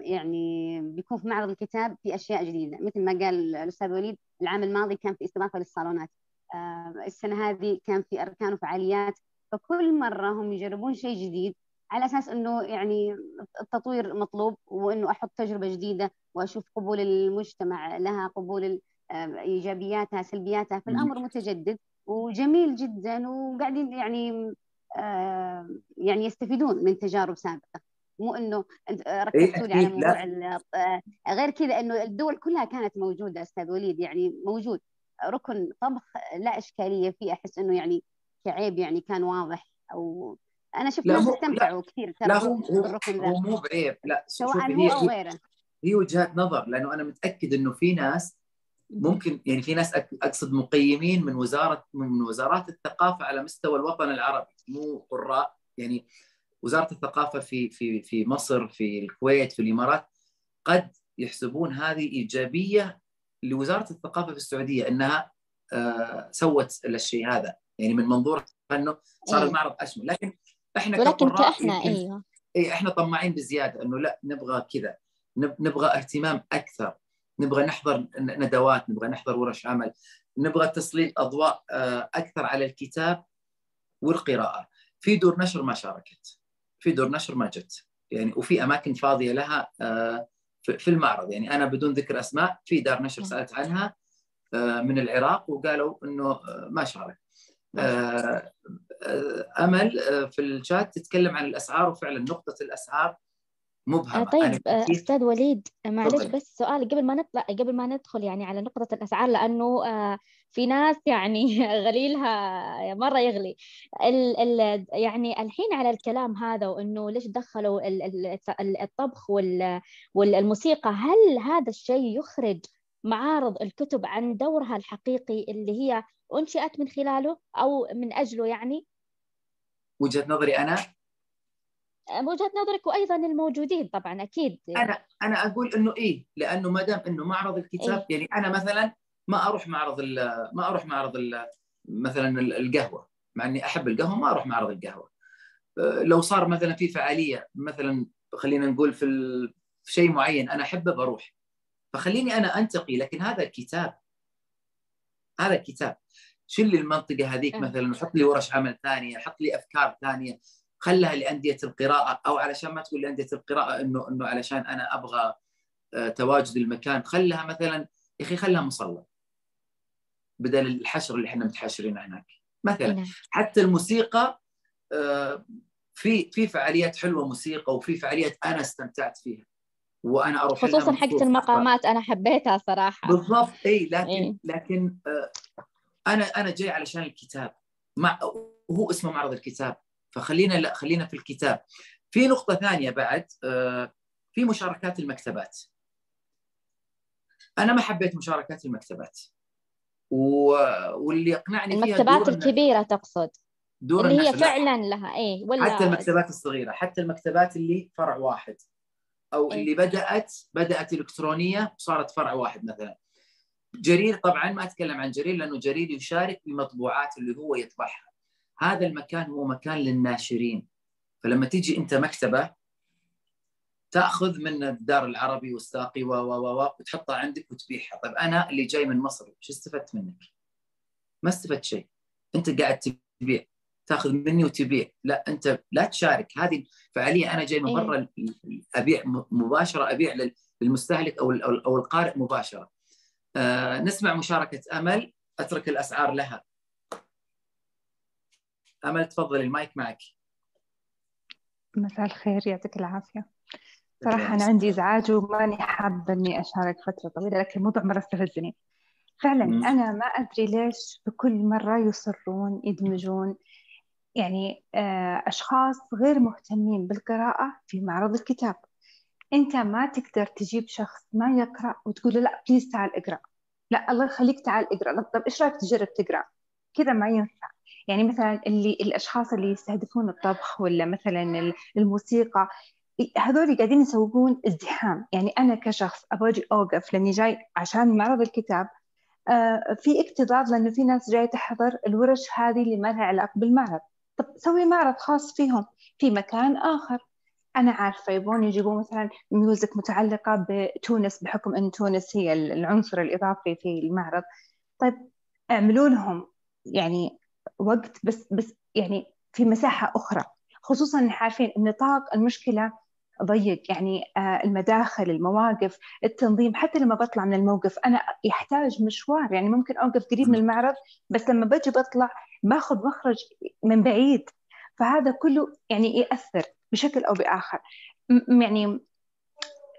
يعني بيكون في معرض الكتاب في أشياء جديدة. مثل ما قال الأستاذ وليد العام الماضي كان في استضافة للصالونات. السنة هذه كان في أركان وفعاليات. فكل مرة هم يجربون شيء جديد على أساس إنه يعني التطوير مطلوب وإنه أحط تجربة جديدة وأشوف قبول المجتمع لها قبول إيجابياتها سلبياتها. فالأمر متجدد وجميل جدا وقاعدين يعني يعني يستفيدون من تجارب سابقة. مو إنه ركزتوا لي على موضوع غير كذا إنه الدول كلها كانت موجودة أستاذ وليد يعني موجود. ركن طبخ لا إشكالية فيه أحس إنه يعني كعيب يعني كان واضح. أو أنا شفت ناس استمتعوا كثير ترى لا هو ذا. هو مو بعيب. لا سواء هو أو غيره. هي وجهات نظر لأنه أنا متأكد إنه في ناس ممكن يعني في ناس أقصد مقيمين من وزاره من وزارات الثقافة على مستوى الوطن العربي مو قراء. يعني وزارة الثقافة في في في مصر في الكويت في الإمارات قد يحسبون هذه إيجابية لوزارة الثقافة في السعودية إنها آه سوت الشيء هذا. يعني من منظور إنه صار أيه. المعرض أشمل. لكن إحنا ولكن كإحنا إيوه. اي إحنا طماعين بزيادة إنه لا نبغى كذا. نبغى اهتمام أكثر. نبغى نحضر ندوات نبغى نحضر ورش عمل. نبغى تسليط أضواء آه، أكثر على الكتاب والقراءة. في دور نشر ما شاركت. في دور نشر ما جت. يعني وفي أماكن فاضية لها آه، في المعرض. يعني أنا بدون ذكر أسماء في دار نشر سألت عنها آه، من العراق وقالوا إنه ما شارك. أمل في الشات تتكلم عن الأسعار وفعلا نقطة الأسعار مبهمة. طيب أستاذ وليد معلش بس سؤال قبل ما نطلع قبل ما ندخل يعني على نقطة الأسعار لأنه في ناس يعني (laughs) غليلها مرة يغلي. ال ال يعني الحين على الكلام هذا وإنه ليش دخلوا الطبخ والموسيقى هل هذا الشيء يخرج معارض الكتب عن دورها الحقيقي اللي هي أنشئت من خلاله أو من أجله يعني؟ وجهة نظري أنا؟ وجهة نظرك وأيضا الموجودين طبعا أكيد. أنا أنا أقول إنه إيه لأنه ما دام إنه معرض الكتاب إيه؟ يعني أنا مثلا ما أروح معرض ما أروح معرض مثلا القهوة مع إني أحب القهوة ما أروح معرض القهوة. أه، لو صار مثلا في فعالية مثلا خلينا نقول في, في شيء معين أنا أحبه بروح. فخليني أنا أنتقي لكن هذا الكتاب هذا الكتاب شيل لي المنطقة هذيك؟ مثلا وحط لي ورش عمل ثانية حط لي أفكار ثانية. خلها لأندية القراءة أو علشان ما تقول لأندية القراءة إنه إنه علشان أنا أبغى أه، تواجد المكان. خلها مثلا يا أخي خلها مصلى بدل الحشر اللي إحنا متحشرين هناك. مثلا نعم. حتى الموسيقى آه، في في فعاليات حلوة موسيقى وفي فعاليات أنا استمتعت فيها. وأنا أروح خصوصا حقت المقامات أنا حبيتها صراحة. بالضبط إي لكن إيه؟ لكن آه، أنا أنا جاي علشان الكتاب. مع وهو اسمه معرض الكتاب. فخلينا لا خلينا في الكتاب. في نقطة ثانية بعد آه، في مشاركات المكتبات. أنا ما حبيت مشاركات المكتبات. واللي يقنعني فيها المكتبات الكبيرة تقصد. دور اللي هي فعلا لها إيه ولا حتى المكتبات الصغيرة حتى المكتبات اللي فرع واحد. أو إيه؟ اللي بدأت بدأت إلكترونية وصارت فرع واحد مثلا. جرير طبعا ما أتكلم عن جرير لأنه جرير يشارك بمطبوعات اللي هو يطبعها. هذا المكان هو مكان للناشرين. فلما تيجي أنت مكتبة تأخذ من الدار العربي والساقي و و و وتحطها عندك وتبيعها، طيب أنا اللي جاي من مصر شو استفدت منك؟ ما استفدت شيء. أنت قاعد تبيع تأخذ مني وتبيع. لا أنت لا تشارك. هذه فعليا أنا جاي من إيه. برا أبيع مباشرة أبيع للمستهلك أو أو القارئ مباشرة. آه نسمع مشاركة أمل. أترك الأسعار لها. أمل تفضل المايك معك. مساء الخير يعطيك العافية. صراحة أنا عندي إزعاج وماني حابة إني أشارك فترة طويلة لكن الموضوع مرة استفزني. فعلا مم. أنا ما أدري ليش بكل مرة يصرون يدمجون. يعني آه، أشخاص غير مهتمين بالقراءة في معرض الكتاب. أنت ما تقدر تجيب شخص ما يقرأ وتقول له لا بليز تعال اقرأ. لا الله يخليك تعال اقرأ. طب- إيش رأيك تجرب تقرأ؟ كذا ما ينفع. يعني مثلا اللي الأشخاص اللي يستهدفون الطبخ ولا مثلا ال- الموسيقى هذول قاعدين يسوقون ازدحام. يعني أنا كشخص أبغى أوقف لأني جاي عشان معرض الكتاب آه، في اكتظاظ لأنه في ناس جاية تحضر الورش هذه اللي ما لها علاقة بالمعرض. طب سوي معرض خاص فيهم. في مكان آخر. أنا عارفة يبغون يجيبون مثلا music متعلقة بتونس بحكم أن تونس هي العنصر الإضافي في المعرض. طيب اعملوا لهم يعني وقت بس بس يعني في مساحة أخرى. خصوصا عارفين إن نطاق المشكلة ضيق يعني آه، المداخل المواقف التنظيم حتى لما بطلع من الموقف أنا يحتاج مشوار يعني ممكن أوقف قريب من المعرض بس لما بجي بطلع باخذ مخرج من بعيد فهذا كله يعني يأثر بشكل أو بآخر. يعني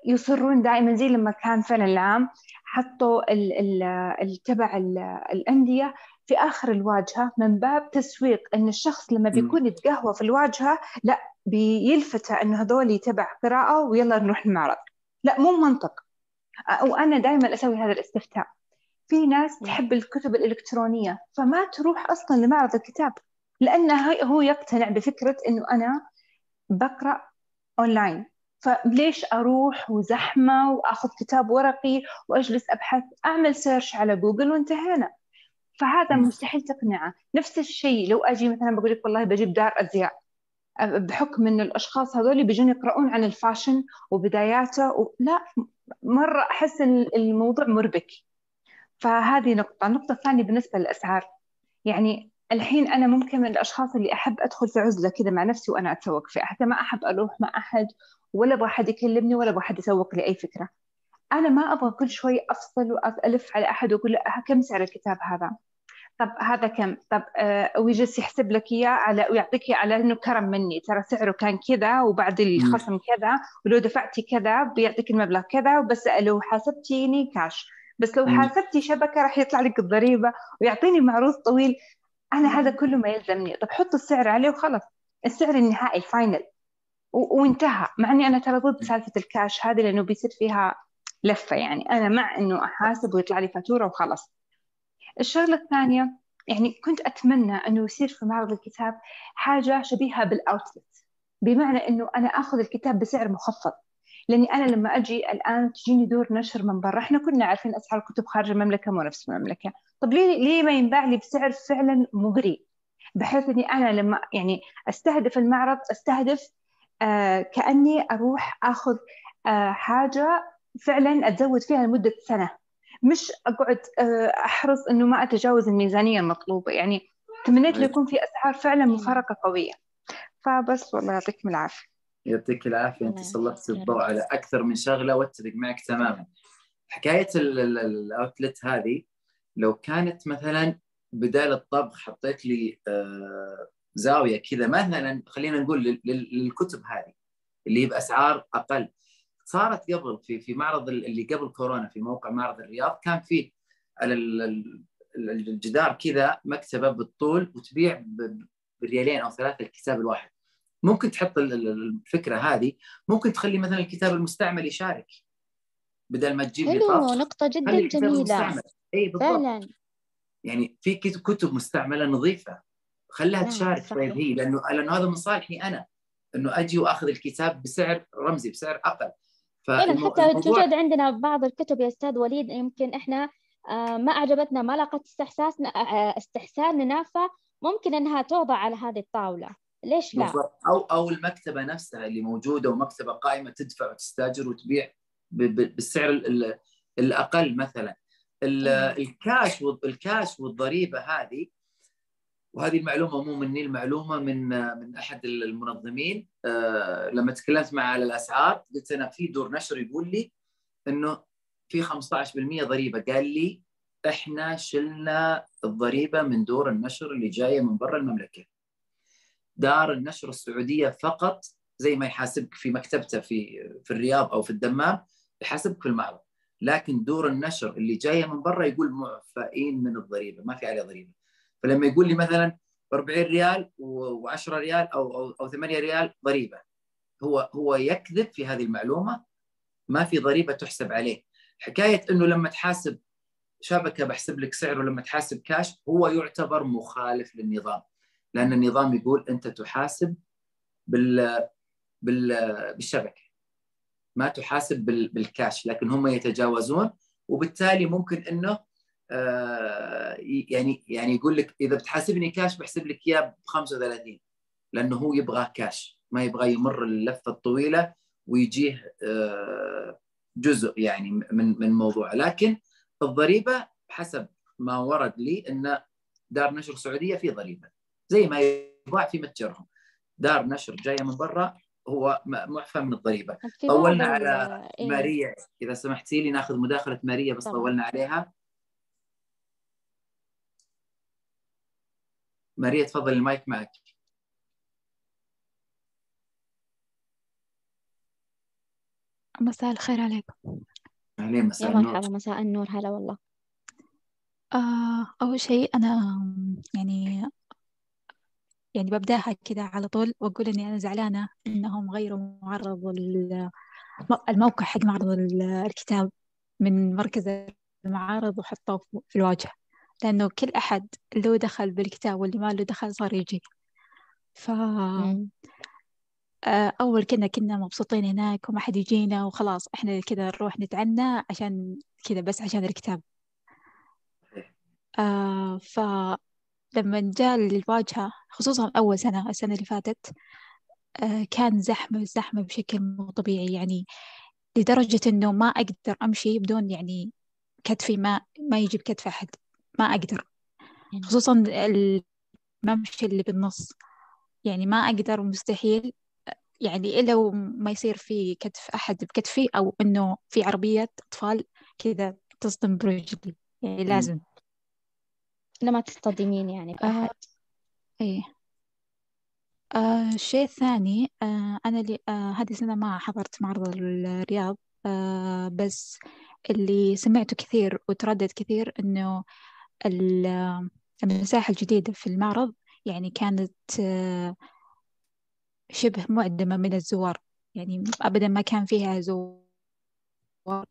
يصرون دائما زي لما كان فعلا العام حطوا ال- ال- ال- تبع ال- الأندية في آخر الواجهة من باب تسويق أن الشخص لما. بيكون يتقهوى في الواجهة لا بيلفته أنه هذول تبع قراءة ويلا نروح المعرض. لا مو منطق. وأنا دائما أسوي هذا الاستفتاء. في ناس تحب الكتب الإلكترونية فما تروح أصلا لمعرض الكتاب لأنه هو يقتنع بفكرة أنه أنا بقرأ أونلاين. فليش أروح وزحمة وأخذ كتاب ورقي وأجلس أبحث؟ أعمل search على جوجل وانتهينا. فهذا. مستحيل تقنعه. نفس الشيء لو أجي مثلا بقول لك والله بجيب دار أزياء بحكم أن الأشخاص هذول بيجون يقرؤون عن ال fashion وبداياته و... لا مرة أحس إن الموضوع مربك. فهذه نقطة. النقطة الثانية بالنسبة للأسعار. يعني الحين أنا ممكن من الأشخاص اللي أحب أدخل في عزلة كذا مع نفسي وأنا أتسوق في حتى ما أحب أروح مع أحد ولا أبغى أحد يكلمني ولا أبغى أحد يسوق لي أي فكرة. أنا ما أبغى كل شوي أفصل وألف على أحد وأقول له "أه، كم سعر الكتاب هذا؟ طب هذا كم؟ طب آه ويجلس يحسب لك إياه على ويعطيك على إنه كرم مني. ترى سعره كان كذا وبعد الخصم كذا ولو دفعتي كذا بيعطيك المبلغ كذا وبس لو حاسبتيني كاش بس لو. حاسبتي شبكة راح يطلع لك الضريبة ويعطيني معروض طويل. أنا هذا كله ما يلزمني. طب حط السعر عليه وخلاص. السعر النهائي ال final و- وانتهى. مع إني أنا ترى ضد سالفة الكاش هذه لأنه بيصير فيها لفة يعني. أنا مع إنه أحاسب ويطلع لي فاتورة وخلاص. الشغلة الثانية يعني كنت أتمنى إنه يصير في معرض الكتاب حاجة شبيهة بالاوتلت بمعنى إنه أنا آخذ الكتاب بسعر مخفض. لأني أنا لما أجي الآن تجيني دور نشر من برا. إحنا كنا عارفين أسعار الكتب خارج المملكة مو نفس المملكة. طب ليه ليه ما ينباع لي بسعر فعلا مغري؟ بحيث إني أنا لما يعني أستهدف المعرض أستهدف آه كأني أروح آخذ آه حاجة فعلا اتزود فيها لمدة سنة. مش أقعد آه أحرص إنه ما أتجاوز الميزانية المطلوبة. يعني تمنيت لو يكون في أسعار فعلا مفارقة قوية. فبس والله يعطيكم العافية. يعطيك العافية. أنت سلطت. الضوء على أكثر من شغلة وأتفق معك تماما. حكاية ال- ال- الاوتلت هذه لو كانت مثلا بدال الطبخ حطيت لي آه، زاوية كذا مثلا خلينا نقول لل- لل- للكتب هذه اللي هي بأسعار أقل. صارت قبل في في معرض ال- اللي قبل كورونا في موقع معرض الرياض كان فيه على ال- ال- ال- الجدار كذا مكتبة بالطول وتبيع بريالين أو ثلاثة الكتاب الواحد. ممكن تحط ال- ال- الفكرة هذه ممكن تخلي مثلا الكتاب المستعمل يشارك. بدل ما تجيب حلو نقطة جدا جميلة. المستعمل. إي بالضبط. فعلا. يعني في كت- كتب مستعملة نظيفة. خليها نعم، تشارك. طيب هي لأنه لأنه هذا من صالحي أنا إنه أجي وأخذ الكتاب بسعر رمزي بسعر أقل. فعلا حتى توجد عندنا بعض الكتب يا أستاذ وليد يمكن إحنا آه، ما أعجبتنا ما لقت استحساسنا آه، استحسان نافع ممكن إنها توضع على هذه الطاولة ليش لا؟ أو أو المكتبة نفسها اللي موجودة ومكتبة قائمة تدفع وتستأجر وتبيع بالسعر ال- ال- الأقل مثلا مم. الكاش الكاش والضريبة هذه وهذه المعلومة مو مني المعلومة من من أحد المنظمين. آه، لما تكلمت معه على الأسعار قلت أنا في دور نشر يقول لي إنه في 15% ضريبة. قال لي إحنا شلنا الضريبة من دور النشر اللي جاية من برا المملكة. دار النشر السعودية فقط زي ما يحاسبك في مكتبته في في الرياض أو في الدمام يحاسبك في المعرض. لكن دور النشر اللي جاية من برا يقول معفئين من الضريبة ما في عليه ضريبة. فلما يقول لي مثلا 40 ريال و10 ريال أو أو أو 8 ريال ضريبة. هو هو يكذب في هذه المعلومة؟ ما في ضريبة تحسب عليه. حكاية إنه لما تحاسب شبكة بحسب لك سعر ولما تحاسب كاش هو يعتبر مخالف للنظام. لأن النظام يقول أنت تحاسب بال بال بالشبكة. ما تحاسب بالكاش. لكن هم يتجاوزون وبالتالي ممكن إنه يعني يعني يقول لك إذا بتحاسبني كاش بحسب لك إياه ب 35 لأنه هو يبغى كاش ما يبغى يمر اللفة الطويلة ويجيه آه، جزء يعني من من موضوع لكن الضريبة حسب ما ورد لي إن دار نشر سعودية في ضريبة زي ما يباع في متجرهم. دار نشر جاية من برا هو معفى من الضريبة. طولنا على إيه؟ ماريا. إذا سمحتي لي ناخذ مداخلة ماريا بس. طولنا عليها. ماريا تفضل المايك معك. مساء الخير عليكم. أهلين مساء يا النور. مرحبا مساء النور هلا والله. آه أول شيء أنا يعني يعني ببدأها كده على طول وأقول إني أنا زعلانة إنهم غيروا معرض الموقع حق معرض الكتاب من مركز المعارض وحطوه في الواجهة. لأنه كل أحد له دخل بالكتاب واللي ما له دخل صار يجي. ف آه، أول كنا كنا مبسوطين هناك وما حد يجينا وخلاص. إحنا كذا نروح نتعنى عشان كذا بس عشان الكتاب. آه فلما جاء الواجهة خصوصا أول سنة السنة اللي فاتت آه كان زحمة زحمة بشكل مو طبيعي. يعني لدرجة إنه ما أقدر أمشي بدون يعني كتفي ما ما يجيب كتف أحد. ما أقدر. خصوصا الممشى اللي بالنص. يعني ما أقدر مستحيل. يعني إلا وما يصير في كتف أحد بكتفي أو إنه في عربية أطفال كذا تصدم برجلي. يعني لازم. لما تصطدمين يعني بأحد. آه إيه. آه الشيء الثاني آه أنا اللي آه هذه السنة ما حضرت معرض الرياض. آه بس اللي سمعته كثير وتردد كثير إنه المساحة الجديدة في المعرض يعني كانت آه شبه معدمة من الزوار. يعني أبدا ما كان فيها زوار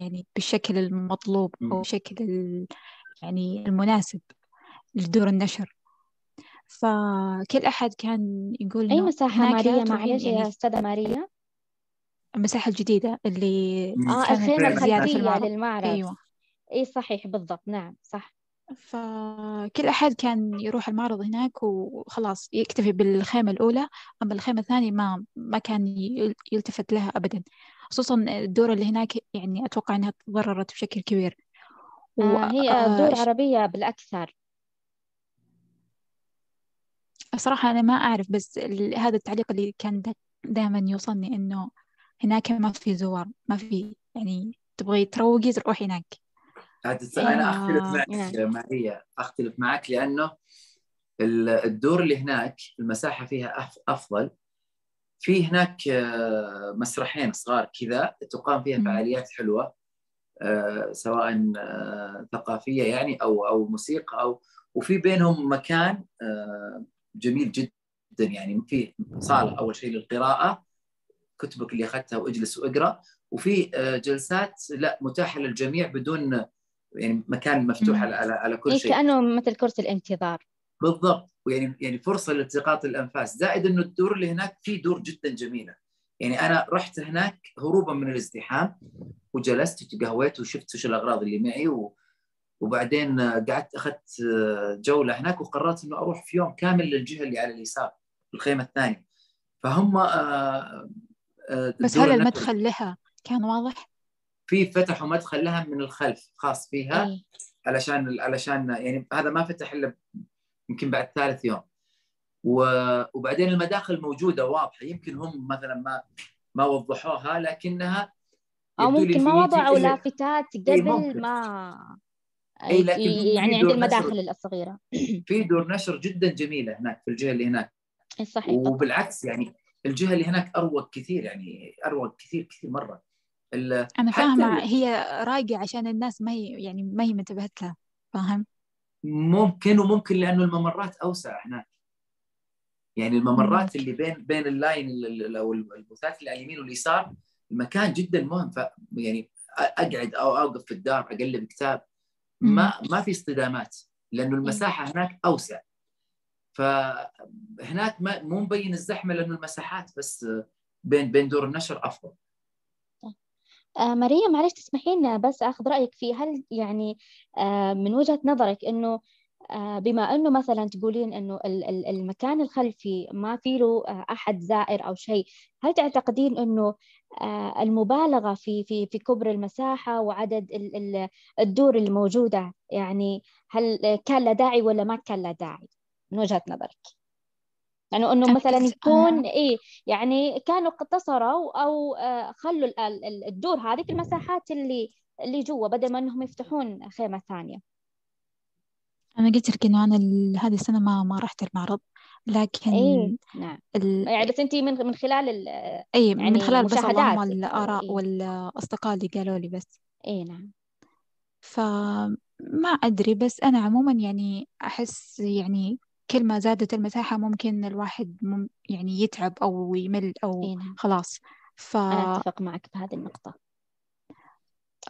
يعني بالشكل المطلوب أو الشكل يعني المناسب لدور النشر. فكل أحد كان يقول أي مساحة ماريا معلش يعني يا أستاذة ماريا؟ المساحة الجديدة اللي آه الخيمة الخلفية للمعرض. أيوة. أي صحيح بالضبط. نعم صح. فكل أحد كان يروح المعرض هناك وخلاص يكتفي بالخيمة الأولى أما الخيمة الثانية ما ما كان يلتفت لها أبدا. خصوصا الدور اللي هناك يعني أتوقع أنها تضررت بشكل كبير. و... آه هي آه، دور عربية بالأكثر. صراحة أنا ما أعرف بس هذا التعليق اللي كان دائما يوصلني إنه هناك ما في زوار ما في يعني تبغي تروقي تروحي هناك. أنا أختلف معك يعني. ماريا أختلف معك لأنه الدور اللي هناك المساحة فيها أفضل. في هناك آه، مسرحين صغار كذا تقام فيها فعاليات حلوة آه، سواء آه، ثقافية يعني أو أو موسيقى أو وفي بينهم مكان جميل جدا يعني. في صالة أول شيء للقراءة كتبك اللي أخذتها وإجلس وإقرأ. وفي جلسات لا متاحة للجميع بدون يعني مكان مفتوح على على, على كل إيه، شيء. كأنه مثل كرسي الانتظار. بالضبط. ويعني يعني فرصة لالتقاط الأنفاس. زائد إنه الدور اللي هناك في دور جدا جميلة. يعني أنا رحت هناك هروبا من الازدحام وجلست وتقهويت وشفت وش الأغراض اللي معي و... وبعدين قعدت أخذت جولة هناك وقررت إنه أروح في يوم كامل للجهة اللي على اليسار الخيمة الثانية. فهم آه، آه، بس هل المدخل لها كان واضح؟ في فتحوا مدخل لها من الخلف خاص فيها أي. علشان علشان يعني هذا ما فتح إلا يمكن بعد ثالث يوم. وبعدين المداخل موجودة واضحة يمكن هم مثلا ما ما وضحوها لكنها أو ممكن ما وضعوا لافتات قبل ما إي لكن يعني عند المداخل الصغيرة. (clears throat) في دور نشر جدا جميلة هناك في الجهة اللي هناك. صحيح وبالعكس يعني الجهة اللي هناك أروق كثير يعني أروق كثير كثير مرة. أنا فاهمة هي رايقه عشان الناس ما هي يعني ما هي منتبهت لها فاهم؟ ممكن وممكن لأنه الممرات أوسع هناك. يعني الممرات اللي بين بين اللاين أو البوثات اللي على اليمين واليسار المكان جدا مهم. ف يعني أقعد أو أوقف في الدار أقلب كتاب. ما ما في اصطدامات لأنه المساحة هناك أوسع. فهناك ما مو مبين الزحمة لأنه المساحات بس بين بين دور النشر أفضل. آه ماريا معلش تسمحين بس آخذ رأيك في هل يعني آه من وجهة نظرك إنه آه بما إنه مثلا تقولين إنه المكان الخلفي ما في له آه، أحد زائر أو شيء هل تعتقدين إنه آه، المبالغة في في في كبر المساحة وعدد الدور الموجودة يعني هل كان له داعي ولا ما كان له داعي من وجهة نظرك؟ يعني إنه مثلا يكون إيه يعني كانوا اقتصروا أو آه، خلوا الدور هذه في المساحات اللي اللي جوا بدل ما إنهم يفتحون خيمة ثانية. أنا قلت لك إنه أنا هذه السنة ما ما رحت المعرض لكن إيه نعم. ال... يعني بس انت من من خلال ال... اي يعني من خلال بس اللهم الآراء إيه؟ والأصدقاء اللي قالوا لي بس. اي نعم. فما أدري بس أنا عموما يعني أحس يعني كل ما زادت المساحة ممكن الواحد مم يعني يتعب أو يمل أو إيه نعم. خلاص. ف... أنا أتفق معك بهذه النقطة.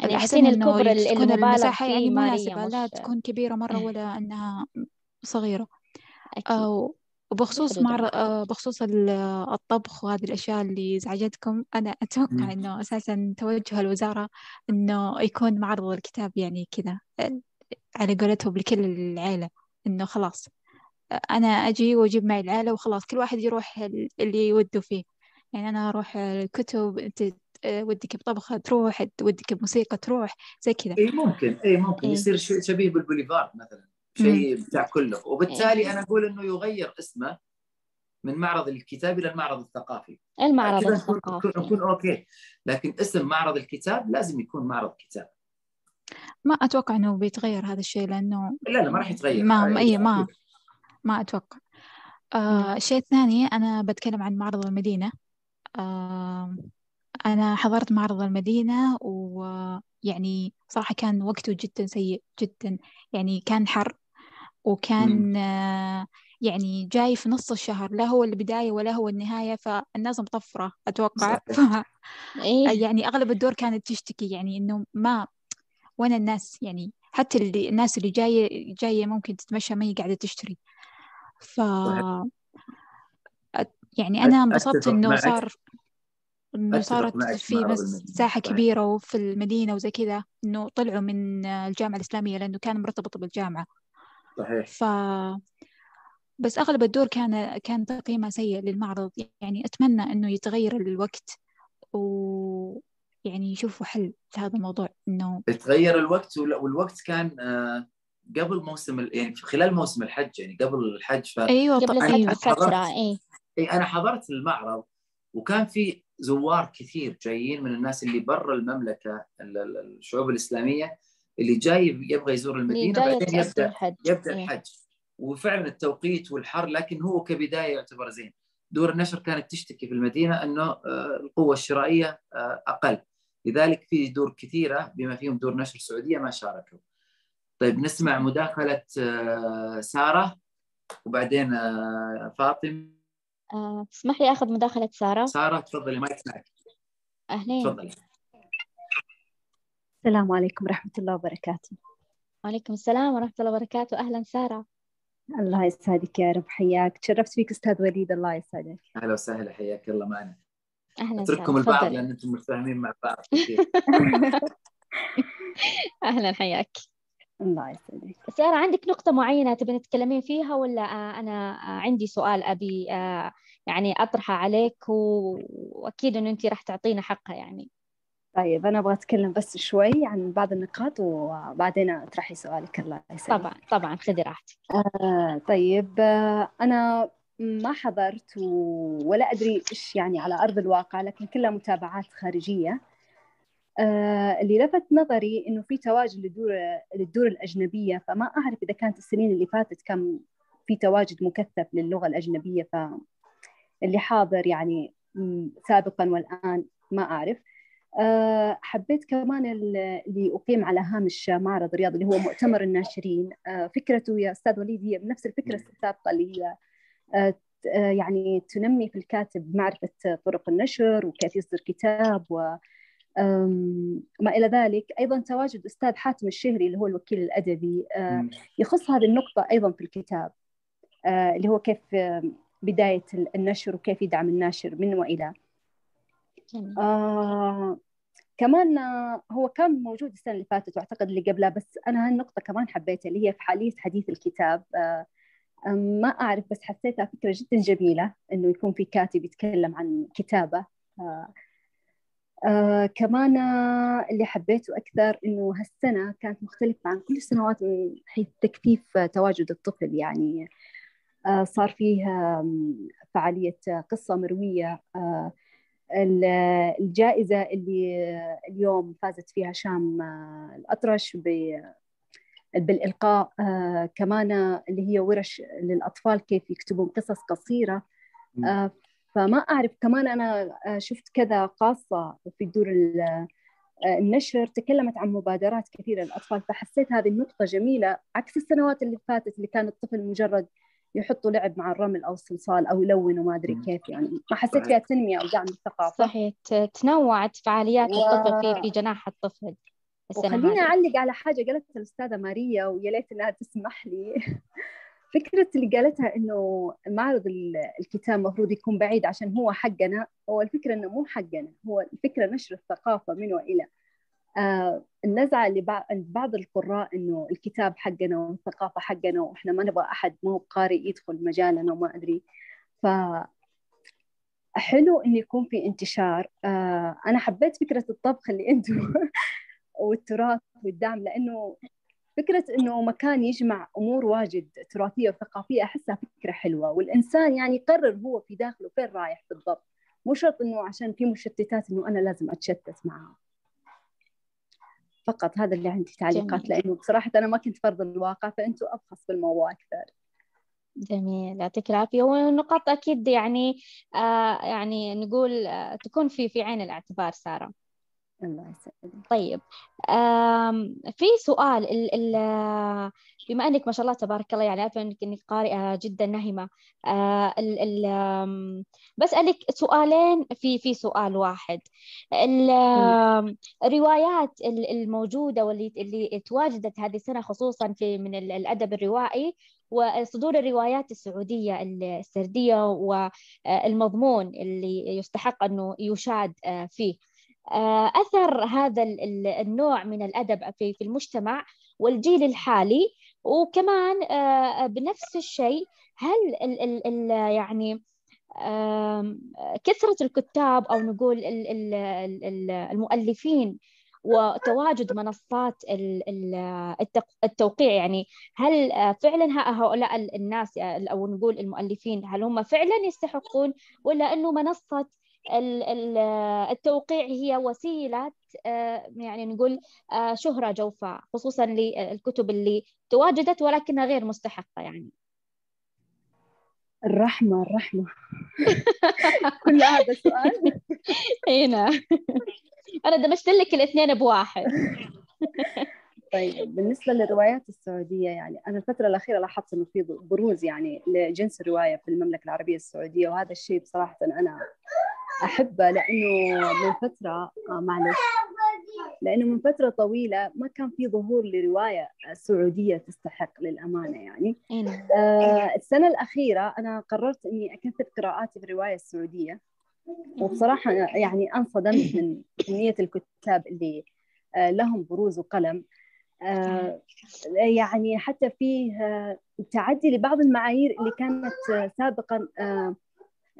يعني الأحسن إنه تكون المساحة يعني مناسبة لا تكون كبيرة مرة ولا أنها صغيرة. أكيد. أو وبخصوص مع آه، بخصوص الطبخ وهذه الأشياء اللي زعجتكم. أنا أتوقع إنه أساسا توجه الوزارة إنه يكون معرض الكتاب يعني كذا على قولتهم لكل العيلة إنه خلاص. أنا أجي وأجيب معي العيلة وخلاص كل واحد يروح اللي يوده فيه. يعني أنا أروح الكتب أنت ودك بطبخة تروح ودك بموسيقى تروح زي كذا. اي ممكن اي ممكن. إيه؟ يصير شيء شبيه بالبوليفارد مثلا شيء بتاع كله. وبالتالي إيه؟ أنا أقول إنه يغير اسمه من معرض الكتاب إلى المعرض الثقافي. المعرض الثقافي. نكون, نكون okay. لكن اسم معرض الكتاب لازم يكون معرض كتاب. ما أتوقع إنه بيتغير هذا الشيء لأنه لا لا ما راح يتغير. ما أي ما ما أتوقع. آه الشيء الثاني أنا بتكلم عن معرض المدينة. آه أنا حضرت معرض المدينة ويعني صراحة كان وقته جدا سيء جدا. يعني كان حر وكان يعني جاي في نص الشهر لا هو البداية ولا هو النهاية فالناس مطفرة أتوقع. (laughs) ف... إيه. يعني أغلب الدور كانت تشتكي يعني إنه ما وين الناس؟ يعني حتى اللي الناس اللي جاية جاية ممكن تتمشى ما هي قاعدة تشتري. ف يعني أنا انبسطت إنه صار إنه صارت في مساحة كبيرة وفي المدينة وزي كذا إنه طلعوا من الجامعة الإسلامية لأنه كان مرتبط بالجامعة. صحيح. ف بس أغلب الدور كان كان تقييمه سيء للمعرض. يعني أتمنى إنه يتغير الوقت و يعني يشوفوا حل لهذا الموضوع إنه يتغير الوقت والوقت كان آه، قبل موسم يعني خلال موسم الحج يعني قبل الحج ف... أيوه قبل الحج بفترة اي اي أنا حضرت المعرض وكان في زوار كثير جايين من الناس اللي برا المملكة الشعوب الإسلامية اللي جاي يبغى يزور المدينة بعدين يبدا الحج. يبدأ إيه. الحج. وفعلا التوقيت والحر لكن هو كبداية يعتبر زين. دور النشر كانت تشتكي في المدينة إنه آه، القوة الشرائية آه، أقل. لذلك في دور كثيرة بما فيهم دور نشر سعوديه ما شاركوا. طيب نسمع مداخلة آه، سارة وبعدين آه، تسمح لي آخذ مداخلة سارة؟ سارة تفضلي ما يسمعك أهلين. تفضلي. السلام عليكم ورحمة الله وبركاته. وعليكم السلام ورحمة الله وبركاته. أهلا سارة. الله يسعدك يا رب حياك. تشرفت فيك أستاذ وليد الله يسعدك. أهلا وسهلا حياك الله معنا. أهلا أترككم البعض لأن أنتم متفاهمين مع بعض. (laughs) (laughs) (laughs) أهلا حياك. الله يسعدك. سارة عندك نقطة معينة تبين تتكلمين فيها ولا أنا عندي سؤال أبي يعني أطرحه عليك وأكيد إنه أنت راح تعطينا حقها يعني. طيب أنا أبغى أتكلم بس شوي عن بعض النقاط وبعدين أطرحي سؤالك الله يسعدك. طبعا طبعا خذي راحتك. آه طيب آه أنا ما حضرت ولا أدري إيش يعني على أرض الواقع لكن كلها متابعات خارجية. آه اللي لفت نظري إنه في تواجد للدور للدور الأجنبية فما أعرف إذا كانت السنين اللي فاتت كان في تواجد مكثف للغة الأجنبية فاللي حاضر يعني سابقا والآن ما أعرف. آه، حبيت كمان اللي أقيم على هامش معرض الرياض اللي هو مؤتمر الناشرين. آه، فكرته يا أستاذ وليد هي بنفس الفكرة السابقة اللي هي آه، يعني تنمي في الكاتب معرفة طرق النشر وكيف يصدر كتاب و ما إلى ذلك. أيضا تواجد أستاذ حاتم الشهري اللي هو الوكيل الأدبي يخص هذه النقطة أيضا في الكتاب اللي هو كيف بداية النشر وكيف يدعم الناشر من وإلى. آه كمان هو كان موجود السنة اللي فاتت وأعتقد اللي قبلها بس أنا هالنقطة كمان حبيتها اللي هي في حالية حديث الكتاب آه ما أعرف بس حسيتها فكرة جدا جميلة إنه يكون في كاتب يتكلم عن كتابة. آه آه كمان اللي حبيته أكثر إنه هالسنة كانت مختلفة عن كل السنوات من حيث تكثيف تواجد الطفل. يعني آه صار فيه فعالية قصة مروية. آه الجائزة اللي اليوم فازت فيها شام آه، الأطرش بالإلقاء. آه، كمان اللي هي ورش للأطفال كيف يكتبون قصص قصيرة. آه، فما أعرف كمان أنا شفت كذا قاصة في دور النشر تكلمت عن مبادرات كثيرة للأطفال فحسيت هذه النقطة جميلة عكس السنوات اللي فاتت اللي كان الطفل مجرد يحطوا لعب مع الرمل أو الصلصال أو يلونوا ما أدري كيف يعني. ما حسيت فيها تنمية أو دعم الثقافه صحيح. تنوعت فعاليات و... الطفل في في جناح الطفل وخليني أعلق على حاجة قالتها الأستاذة ماريا ويا ليت إنها تسمح لي. (laughs) فكرة اللي قالتها إنه معرض الكتاب المفروض يكون بعيد عشان هو حقنا هو الفكرة إنه مو حقنا هو الفكرة نشر الثقافة من وإلى. آه النزعة اللي بعض القراء إنه الكتاب حقنا والثقافة حقنا وإحنا ما نبغى أحد ما هو قارئ يدخل مجالنا وما أدري. ف حلو إنه يكون في انتشار. آه أنا حبيت فكرة الطبخ اللي أنتم (laughs) والتراث والدعم لأنه فكرة إنه مكان يجمع أمور واجد تراثية وثقافية أحسها فكرة حلوة. والإنسان يعني يقرر هو في داخله فين رايح بالضبط. مو شرط إنه عشان في مشتتات إنه أنا لازم أتشتت معها فقط هذا اللي عندي تعليقات لأنه بصراحة أنا ما كنت فرض الواقع فأنتم أبخص بالموضوع أكثر. جميل. يعطيك العافية. والنقاط أكيد يعني آه يعني نقول آه تكون في في عين الاعتبار سارة. الله يسعدك. طيب في سؤال ال ال بما أنك ما شاء الله تبارك الله يعني عارفه أنك إنك قارئة جدا نهمة آه، ال ال بسألك سؤالين في في سؤال واحد. الروايات الموجودة واللي اللي تواجدت هذه السنة خصوصا في من الأدب الروائي وصدور الروايات السعودية السردية والمضمون اللي يستحق أنه يشاد آه، فيه. آه، أثر هذا النوع من الأدب في المجتمع والجيل الحالي. وكمان آه، بنفس الشيء هل ال ال ال يعني كثرة الكتاب أو نقول المؤلفين وتواجد منصات التوقيع يعني هل آه، فعلا هؤلاء الناس أو نقول المؤلفين هل هم فعلا يستحقون ولا أنه منصة التوقيع هي وسيلة آه، يعني نقول آه، شهرة جوفاء خصوصا للكتب اللي تواجدت ولكنها غير مستحقة يعني. الرحمة الرحمة. (laughs) كل هذا سؤال. (laughs) هنا أنا دمجت لك الاثنين بواحد. (laughs) طيب بالنسبة للروايات السعودية يعني أنا الفترة الأخيرة لاحظت إنه في بروز يعني لجنس الرواية في المملكة العربية السعودية وهذا الشيء بصراحة أنا أحبه لأنه من فترة آه معلش. لأنه من فترة طويلة ما كان في ظهور لرواية سعودية تستحق للأمانة يعني. آه السنة الأخيرة أنا قررت إني أكثر قراءاتي في الرواية السعودية. وبصراحة يعني انصدمت من كمية الكتاب اللي آه لهم بروز وقلم. آه يعني حتى فيه تعدي لبعض المعايير اللي كانت سابقا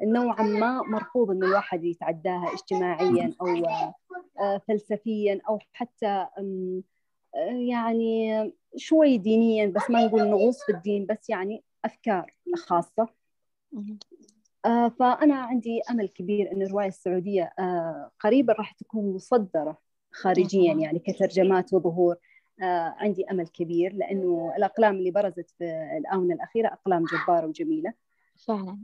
نوعا ما مرفوض إن الواحد يتعداها اجتماعيا أو آه، فلسفيا أو حتى آه، يعني شوي دينيا بس ما نقول نغوص في الدين بس يعني أفكار خاصة. آه، فأنا عندي أمل كبير أن الرواية السعودية آه، قريبا راح تكون مصدرة خارجيا يعني كترجمات وظهور. عندي أمل كبير لأنه الأقلام اللي برزت في الآونة الأخيرة أقلام جبارة وجميلة. فعلا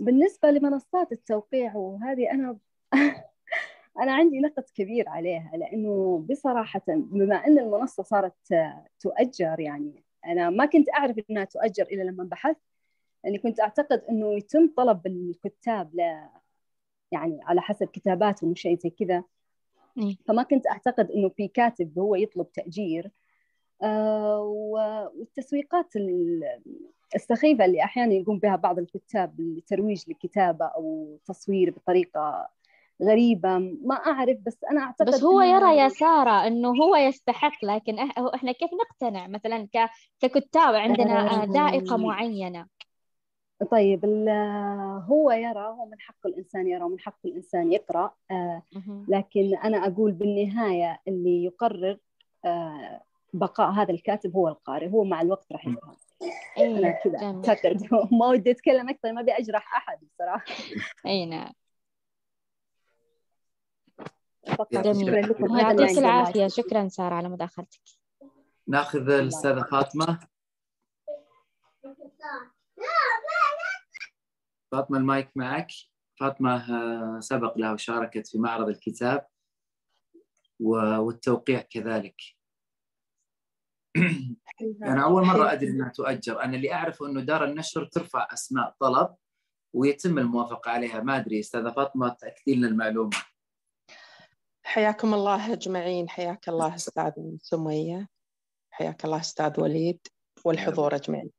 بالنسبة لمنصات التوقيع وهذه أنا (laughs) أنا عندي نقد كبير عليها لأنه بصراحة بما أن المنصة صارت تؤجر يعني أنا ما كنت أعرف أنها تؤجر إلا لما بحثت. لأني كنت أعتقد أنه يتم طلب الكتاب ل يعني على حسب كتاباتهم وشيء زي كذا. فما كنت أعتقد أنه في كاتب هو يطلب تأجير. والتسويقات السخيفة اللي أحيانا يقوم بها بعض الكتاب لترويج لكتابة أو تصوير بطريقة غريبة ما أعرف بس أنا أعتقد بس هو يرى يا سارة أنه هو يستحق لكن إحنا كيف نقتنع مثلا ككتاب عندنا ذائقة معينة؟ طيب هو يرى هو من حق الإنسان يرى ومن حق الإنسان يقرأ آه، لكن أنا أقول بالنهاية اللي يقرر آه، بقاء هذا الكاتب هو القارئ هو مع الوقت راح يفهم. أنا كذا (laughs) ما ودي أتكلم أكثر ما أبي أجرح أحد بصراحة. أي نعم. جميل يعطيك العافية. شكرا سارة على مداخلتك. ناخذ الأستاذة فاطمة. فاطمة المايك معك. فاطمة آه، سبق لها وشاركت في معرض الكتاب والتوقيع كذلك. أنا أول مرة أدري أنها تؤجر. أنا اللي أعرفه أنه دار النشر ترفع أسماء طلب ويتم الموافقة عليها. ما أدري أستاذة فاطمة تأكدي لنا المعلومة. حياكم الله أجمعين. حياك الله أستاذ سمية. حياك الله أستاذ وليد. والحضور أجمعين.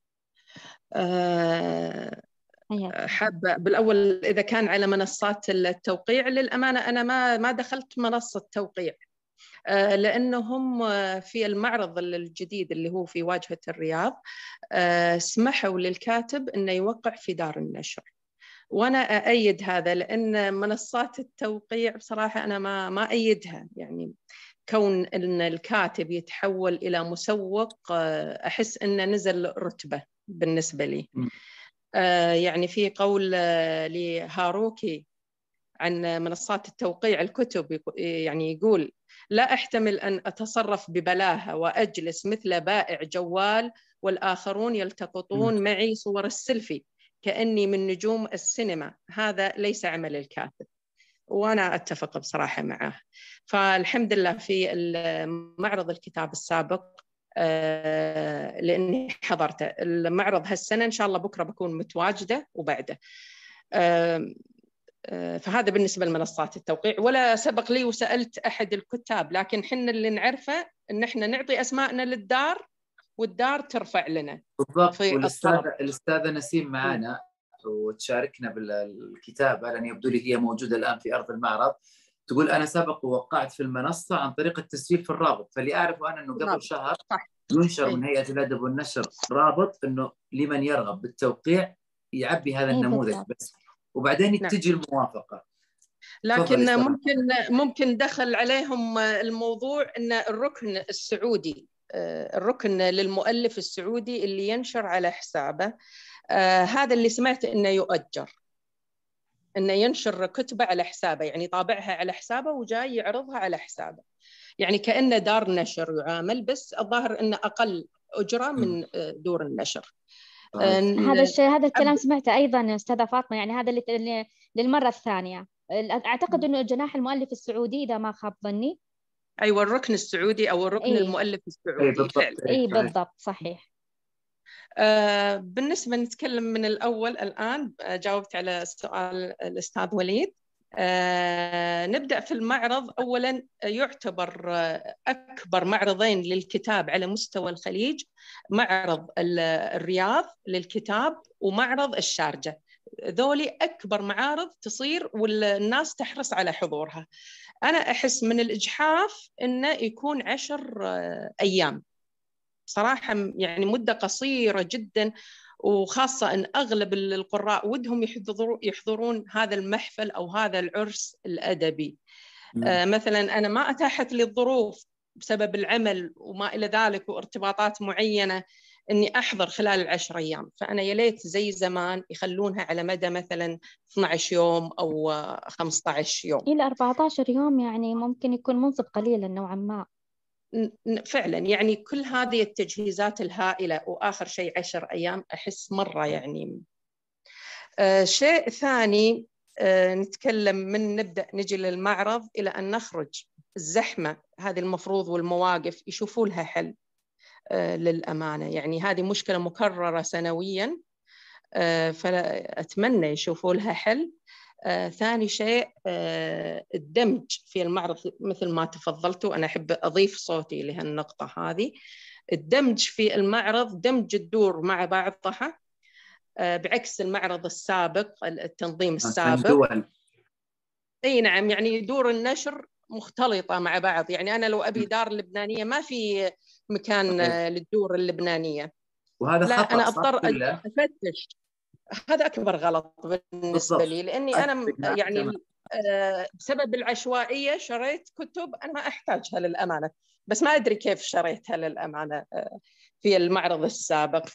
أه حابة بالأول إذا كان على منصات التوقيع للأمانة أنا ما ما دخلت منصة توقيع. آه، لأنهم في المعرض الجديد اللي هو في واجهة الرياض آه، سمحوا للكاتب أنه يوقع في دار النشر. وأنا أأيد هذا لأن منصات التوقيع بصراحة أنا ما ما أيدها. يعني كون إن الكاتب يتحول إلى مسوق آه، أحس إنه نزل رتبة بالنسبة لي. آه، يعني في قول آه، لهاروكي عن منصات التوقيع الكتب يعني يقول لا أحتمل أن أتصرف ببلاهة وأجلس مثل بائع جوال والآخرون يلتقطون معي صور السيلفي كأني من نجوم السينما. هذا ليس عمل الكاتب وأنا أتفق بصراحة معه. فالحمد لله في معرض الكتاب السابق آه، لأني حضرته. المعرض هالسنة إن شاء الله بكرة بكون متواجدة وبعده. آه، فهذا بالنسبة لمنصات التوقيع. ولا سبق لي وسألت أحد الكتاب لكن حنا اللي نعرفه إن إحنا نعطي أسماءنا للدار والدار ترفع لنا. بالضبط. والاستاذه الأستاذة نسيم معنا وتشاركنا بالكتابة لأن يبدو لي هي موجودة الآن في أرض المعرض. تقول أنا سبق ووقعت في المنصة عن طريق التسجيل في الرابط. فاللي أعرفه أنا إنه قبل. شهر صح. ينشر من هيئة الأدب والنشر رابط إنه لمن يرغب بالتوقيع يعبي هذا النموذج بس. وبعدين نعم. تجي الموافقة. لكن ممكن ممكن دخل عليهم الموضوع إن الركن السعودي آه، الركن للمؤلف السعودي اللي ينشر على حسابه آه، هذا اللي سمعت إنه يؤجر. إنه ينشر كتبة على حسابه يعني طابعها على حسابه وجاي يعرضها على حسابه. يعني كأنه دار نشر يعامل بس الظاهر إنه أقل أجرة من آه، دور النشر. هذا الشيء هذا الكلام سمعته أيضا أستاذة فاطمة يعني هذا اللي للمرة الثانية. أعتقد إنه جناح المؤلف السعودي إذا ما خاب ظني. أيوه الركن السعودي أو الركن إيه؟ المؤلف السعودي. اي بالضبط, إيه بالضبط صحيح. آه بالنسبة نتكلم من الأول الآن آه، جاوبت على سؤال الأستاذ وليد. آه نبدأ في المعرض. أولا يعتبر آه، أكبر معرضين للكتاب على مستوى الخليج معرض الرياض للكتاب ومعرض الشارجة. ذولي أكبر معارض تصير والناس تحرص على حضورها. أنا أحس من الإجحاف أنه يكون عشر آه، أيام. صراحة يعني مدة قصيرة جدا. وخاصة أن أغلب القراء ودهم يحضرون هذا المحفل أو هذا العرس الأدبي. آه مثلا أنا ما أتاحت لي الظروف بسبب العمل وما إلى ذلك وارتباطات معينة إني أحضر خلال العشر أيام. فأنا يا ليت زي زمان يخلونها على مدى مثلا 12 يوم أو 15 يوم. إلى 14 يوم يعني ممكن يكون منصب قليلا نوعا ما. فعلا يعني كل هذه التجهيزات الهائلة وآخر شيء عشر أيام أحس مرة يعني. آه شيء ثاني آه نتكلم من نبدأ نجي للمعرض إلى أن نخرج. الزحمة هذه المفروض والمواقف يشوفوا لها حل آه للأمانة. يعني هذه مشكلة مكررة سنويا فاتمنى يشوفوا لها حل. ثاني شيء آه، الدمج في المعرض مثل ما تفضلت وأنا أحب أضيف صوتي لهالنقطة هذه. الدمج في المعرض دمج الدور مع بعضها آه، بعكس المعرض السابق التنظيم السابق. دول. إي نعم يعني دور النشر مختلطة مع بعض. يعني أنا لو أبي دار لبنانية ما في مكان للدور اللبنانية. وهذا لا خطأ أنا أضطر أفتش. هذا أكبر غلط بالنسبة لي لأني أنا يعني آه، بسبب العشوائية شريت كتب أنا ما أحتاجها للأمانة بس ما أدري كيف شريتها للأمانة آه، في المعرض السابق.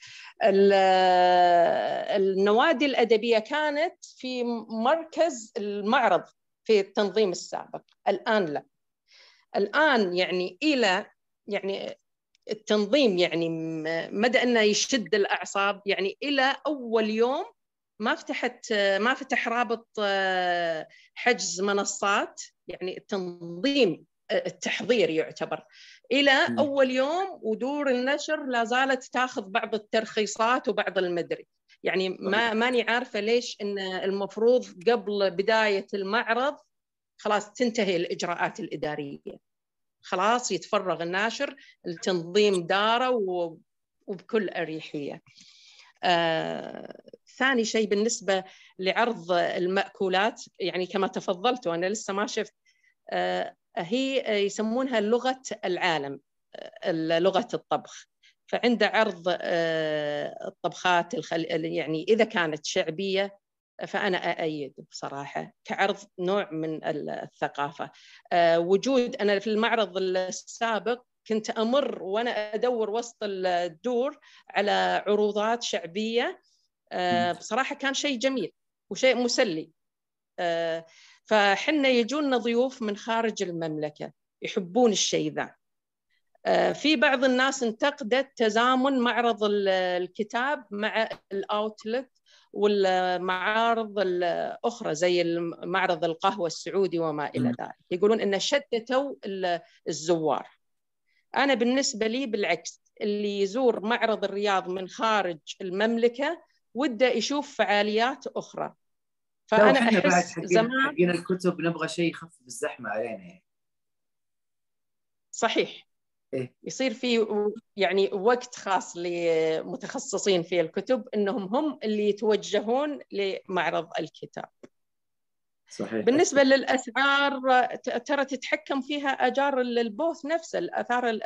النوادي الأدبية كانت في مركز المعرض في التنظيم السابق الآن لا. الآن يعني إلى يعني التنظيم يعني مدى أنه يشد الأعصاب. يعني إلى أول يوم ما فتحت ما فتح رابط آه، حجز منصات. يعني التنظيم آه، التحضير يعتبر. إلى أول يوم ودور النشر لا زالت تاخذ بعض الترخيصات وبعض المدري. يعني ما ماني عارفة ليش إن المفروض قبل بداية المعرض خلاص تنتهي الإجراءات الإدارية. خلاص يتفرغ الناشر لتنظيم دارة وبكل أريحية. آه، ثاني شيء بالنسبة لعرض المأكولات يعني كما تفضلت وأنا لسه ما شفت آه، هي يسمونها لغة العالم آه، لغة الطبخ. فعند عرض آه، الطبخات الخل... يعني إذا كانت شعبية فأنا أأيد بصراحة كعرض نوع من الثقافة. آه، وجود أنا في المعرض السابق كنت أمر وأنا أدور وسط الدور على عروضات شعبية. آه، بصراحة كان شيء جميل وشيء مسلي. آه، فحنا يجونا ضيوف من خارج المملكة يحبون الشيء ذا. في بعض الناس انتقدت تزامن معرض الكتاب مع الاوتلت والمعارض الأخرى زي معرض القهوة السعودي وما إلى ذلك. يقولون أن شتتوا الزوار. أنا بالنسبة لي بالعكس اللي يزور معرض الرياض من خارج المملكة وده يشوف فعاليات أخرى. فأنا أحس زمان حقين الكتب نبغى شيء يخفف الزحمة علينا. صحيح. إيه؟ يصير في يعني وقت خاص لمتخصصين في الكتب إنهم هم اللي يتوجهون لمعرض الكتاب. صحيح. بالنسبة للأسعار ترى تتحكم فيها أجار البوث نفسه الأثار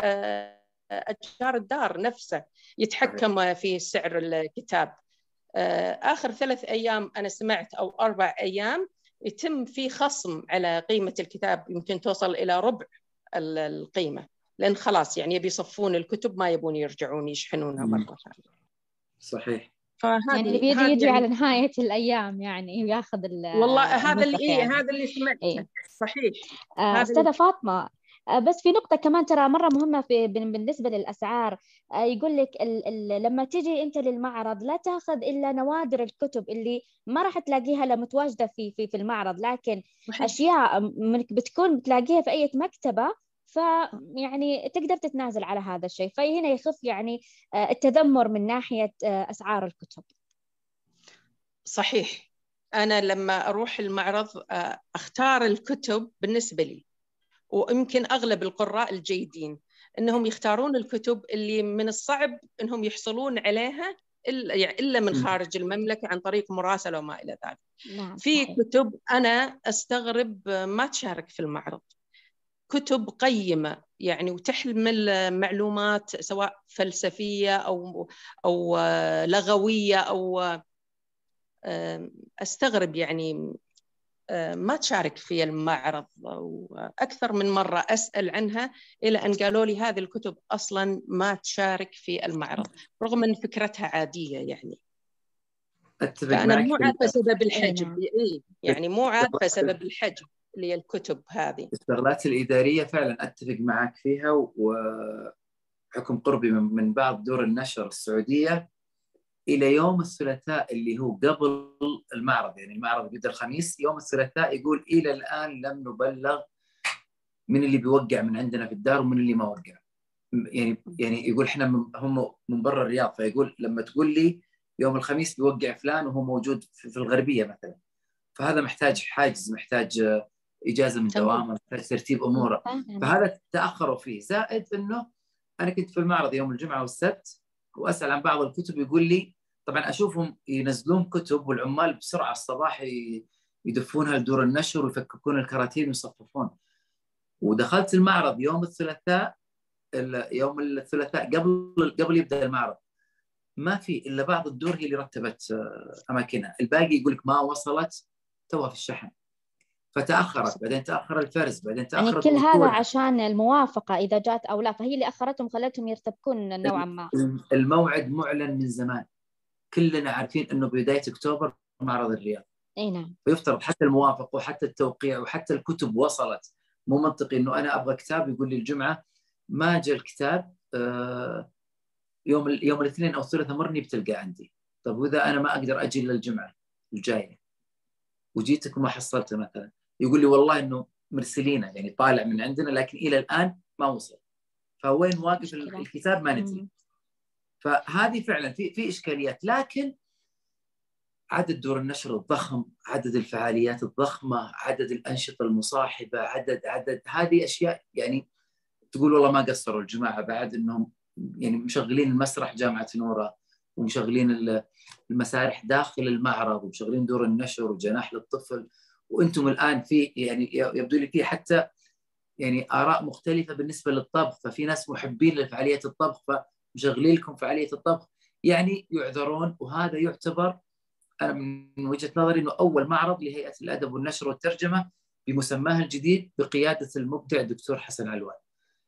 أجار الدار نفسه يتحكم في سعر الكتاب. آخر ثلاث أيام أنا سمعت أو أربع أيام يتم في خصم على قيمة الكتاب يمكن توصل إلى ربع القيمة. لأن خلاص يعني يبي يصفون الكتب ما يبون يرجعون يشحنونها مرة ثانية صحيح يعني اللي بيجي يجي. على نهاية الأيام يعني وياخذ والله هذا اللي إيه يعني. هذا اللي سمعته إيه. صحيح آه أستاذة فاطمة آه بس في نقطة كمان ترى مرة مهمة في بالنسبة للأسعار آه يقول لك ال ال لما تيجي أنت للمعرض لا تأخذ إلا نوادر الكتب اللي ما راح تلاقيها الا متواجدة في في في المعرض لكن صحيح. أشياء منك بتكون بتلاقيها في أي مكتبة فيعني تقدر تتنازل على هذا الشيء. فهنا يخف يعني آه، التذمر من ناحية آه، أسعار الكتب. صحيح. أنا لما أروح المعرض آه، أختار الكتب بالنسبة لي ويمكن أغلب القراء الجيدين أنهم يختارون الكتب اللي من الصعب أنهم يحصلون عليها إلا, يعني إلا من خارج المملكة عن طريق مراسلة وما إلى ذلك. نعم في كتب أنا أستغرب ما تشارك في المعرض. كتب قيمة يعني وتحمل معلومات سواء فلسفية أو أو لغوية أو أستغرب يعني آه، ما تشارك في المعرض وأكثر من مرة أسأل عنها إلى أن قالوا لي هذه الكتب أصلا ما تشارك في المعرض رغم أن فكرتها عادية يعني. أتفق معك مو في عارفة سبب الحجب. نعم إيه، يعني مو عارفة سبب الحجب للكتب هذه. الشغلات الإدارية فعلا أتفق معك فيها وحكم قربي من بعض دور النشر السعودية. إلى يوم الثلاثاء اللي هو قبل المعرض يعني المعرض بيبدأ الخميس يوم الثلاثاء يقول إلى الآن لم نبلغ من اللي بيوقع من عندنا في الدار ومن اللي ما وقع. يعني يعني يقول إحنا هم من برا الرياض فيقول لما تقول لي يوم الخميس بيوقع فلان وهو موجود في الغربية مثلا. فهذا محتاج حاجز محتاج إجازة من. دوامة محتاج ترتيب أموره. فهذا تأخروا فيه. زائد إنه أنا كنت في المعرض يوم الجمعة والسبت وأسأل عن بعض الكتب يقول لي طبعا أشوفهم ينزلون كتب والعمال بسرعة الصباح يدفونها لدور النشر ويفككون الكراتين ويصففون. ودخلت المعرض يوم الثلاثاء ال- يوم الثلاثاء قبل قبل يبدأ المعرض. ما في إلا بعض الدور هي اللي رتبت آه، أماكنها. الباقي يقول لك ما وصلت توها في الشحن. فتأخرت بعدين تأخر الفرز بعدين يعني تاخرت كل هذا. عشان الموافقة إذا جات أو لا فهي اللي أخرتهم خلتهم يرتبكون نوعا ما. الموعد معلن من زمان. كلنا عارفين إنه بداية أكتوبر معرض الرياض. أي نعم. فيفترض حتى الموافقة وحتى التوقيع وحتى الكتب وصلت. مو منطقي إنه أنا أبغى كتاب يقول لي الجمعة ما جاء الكتاب آه، يوم يوم الاثنين أو الثلاثاء مرني بتلقى عندي. طب وإذا أنا ما أقدر أجي إلا الجمعة الجاية. وجيتك وما حصلته مثلا. يقول لي والله إنه مرسلينه يعني طالع من عندنا لكن إلى الآن ما وصل فوين واقف. الكتاب ما ندري. فهذه فعلا في في إشكاليات لكن عدد دور النشر الضخم، عدد الفعاليات الضخمة، عدد الأنشطة المصاحبة، عدد عدد هذه أشياء يعني تقول والله ما قصروا الجماعة بعد إنهم يعني مشغلين المسرح جامعة نوره ومشغلين ال- المسارح داخل المعرض ومشغلين دور النشر وجناح للطفل وأنتم الآن في يعني يبدو لي في حتى يعني آراء مختلفة بالنسبة للطبخ ففي ناس محبين لفعاليات الطبخ فمشغلين لكم فعالية الطبخ. يعني يعذرون وهذا يعتبر أنا من وجهة نظري إنه أول معرض لهيئة الأدب والنشر والترجمة بمسماها الجديد بقيادة المبدع الدكتور حسن علوان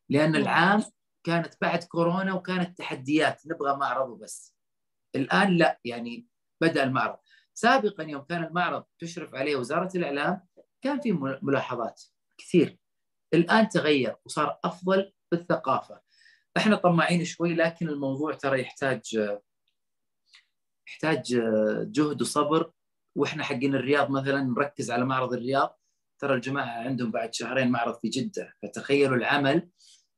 لأن. العام كانت بعد كورونا وكانت تحديات نبغى معرض وبس. الآن لا يعني بدأ المعرض. سابقا يوم كان المعرض تشرف عليه وزارة الإعلام كان في ملاحظات كثير. الآن تغير وصار أفضل بالثقافه إحنا طماعين شوي لكن الموضوع ترى يحتاج يحتاج جهد وصبر. وإحنا حقين الرياض مثلا نركز على معرض الرياض. ترى الجماعة عندهم بعد شهرين معرض في جدة. فتخيلوا العمل